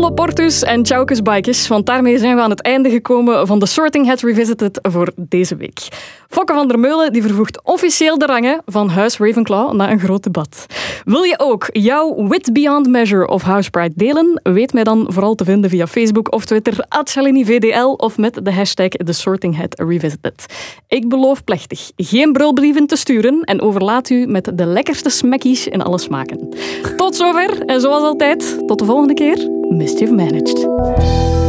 Coloportus en Chaukus Bikes, want daarmee zijn we aan het einde gekomen van de Sorting Hat Revisited voor deze week. Fokke van der Meulen die vervoegt officieel de rangen van Huis Ravenclaw na een groot debat. Wil je ook jouw wit beyond measure of House Pride delen? Weet mij dan vooral te vinden via Facebook of Twitter, @ShaliniVDL of met de hashtag The Sorting Hat Revisited. Ik beloof plechtig geen brulbrieven te sturen en overlaat u met de lekkerste smackies in alle smaken. Tot zover en zoals altijd, tot de volgende keer. Mischief Managed.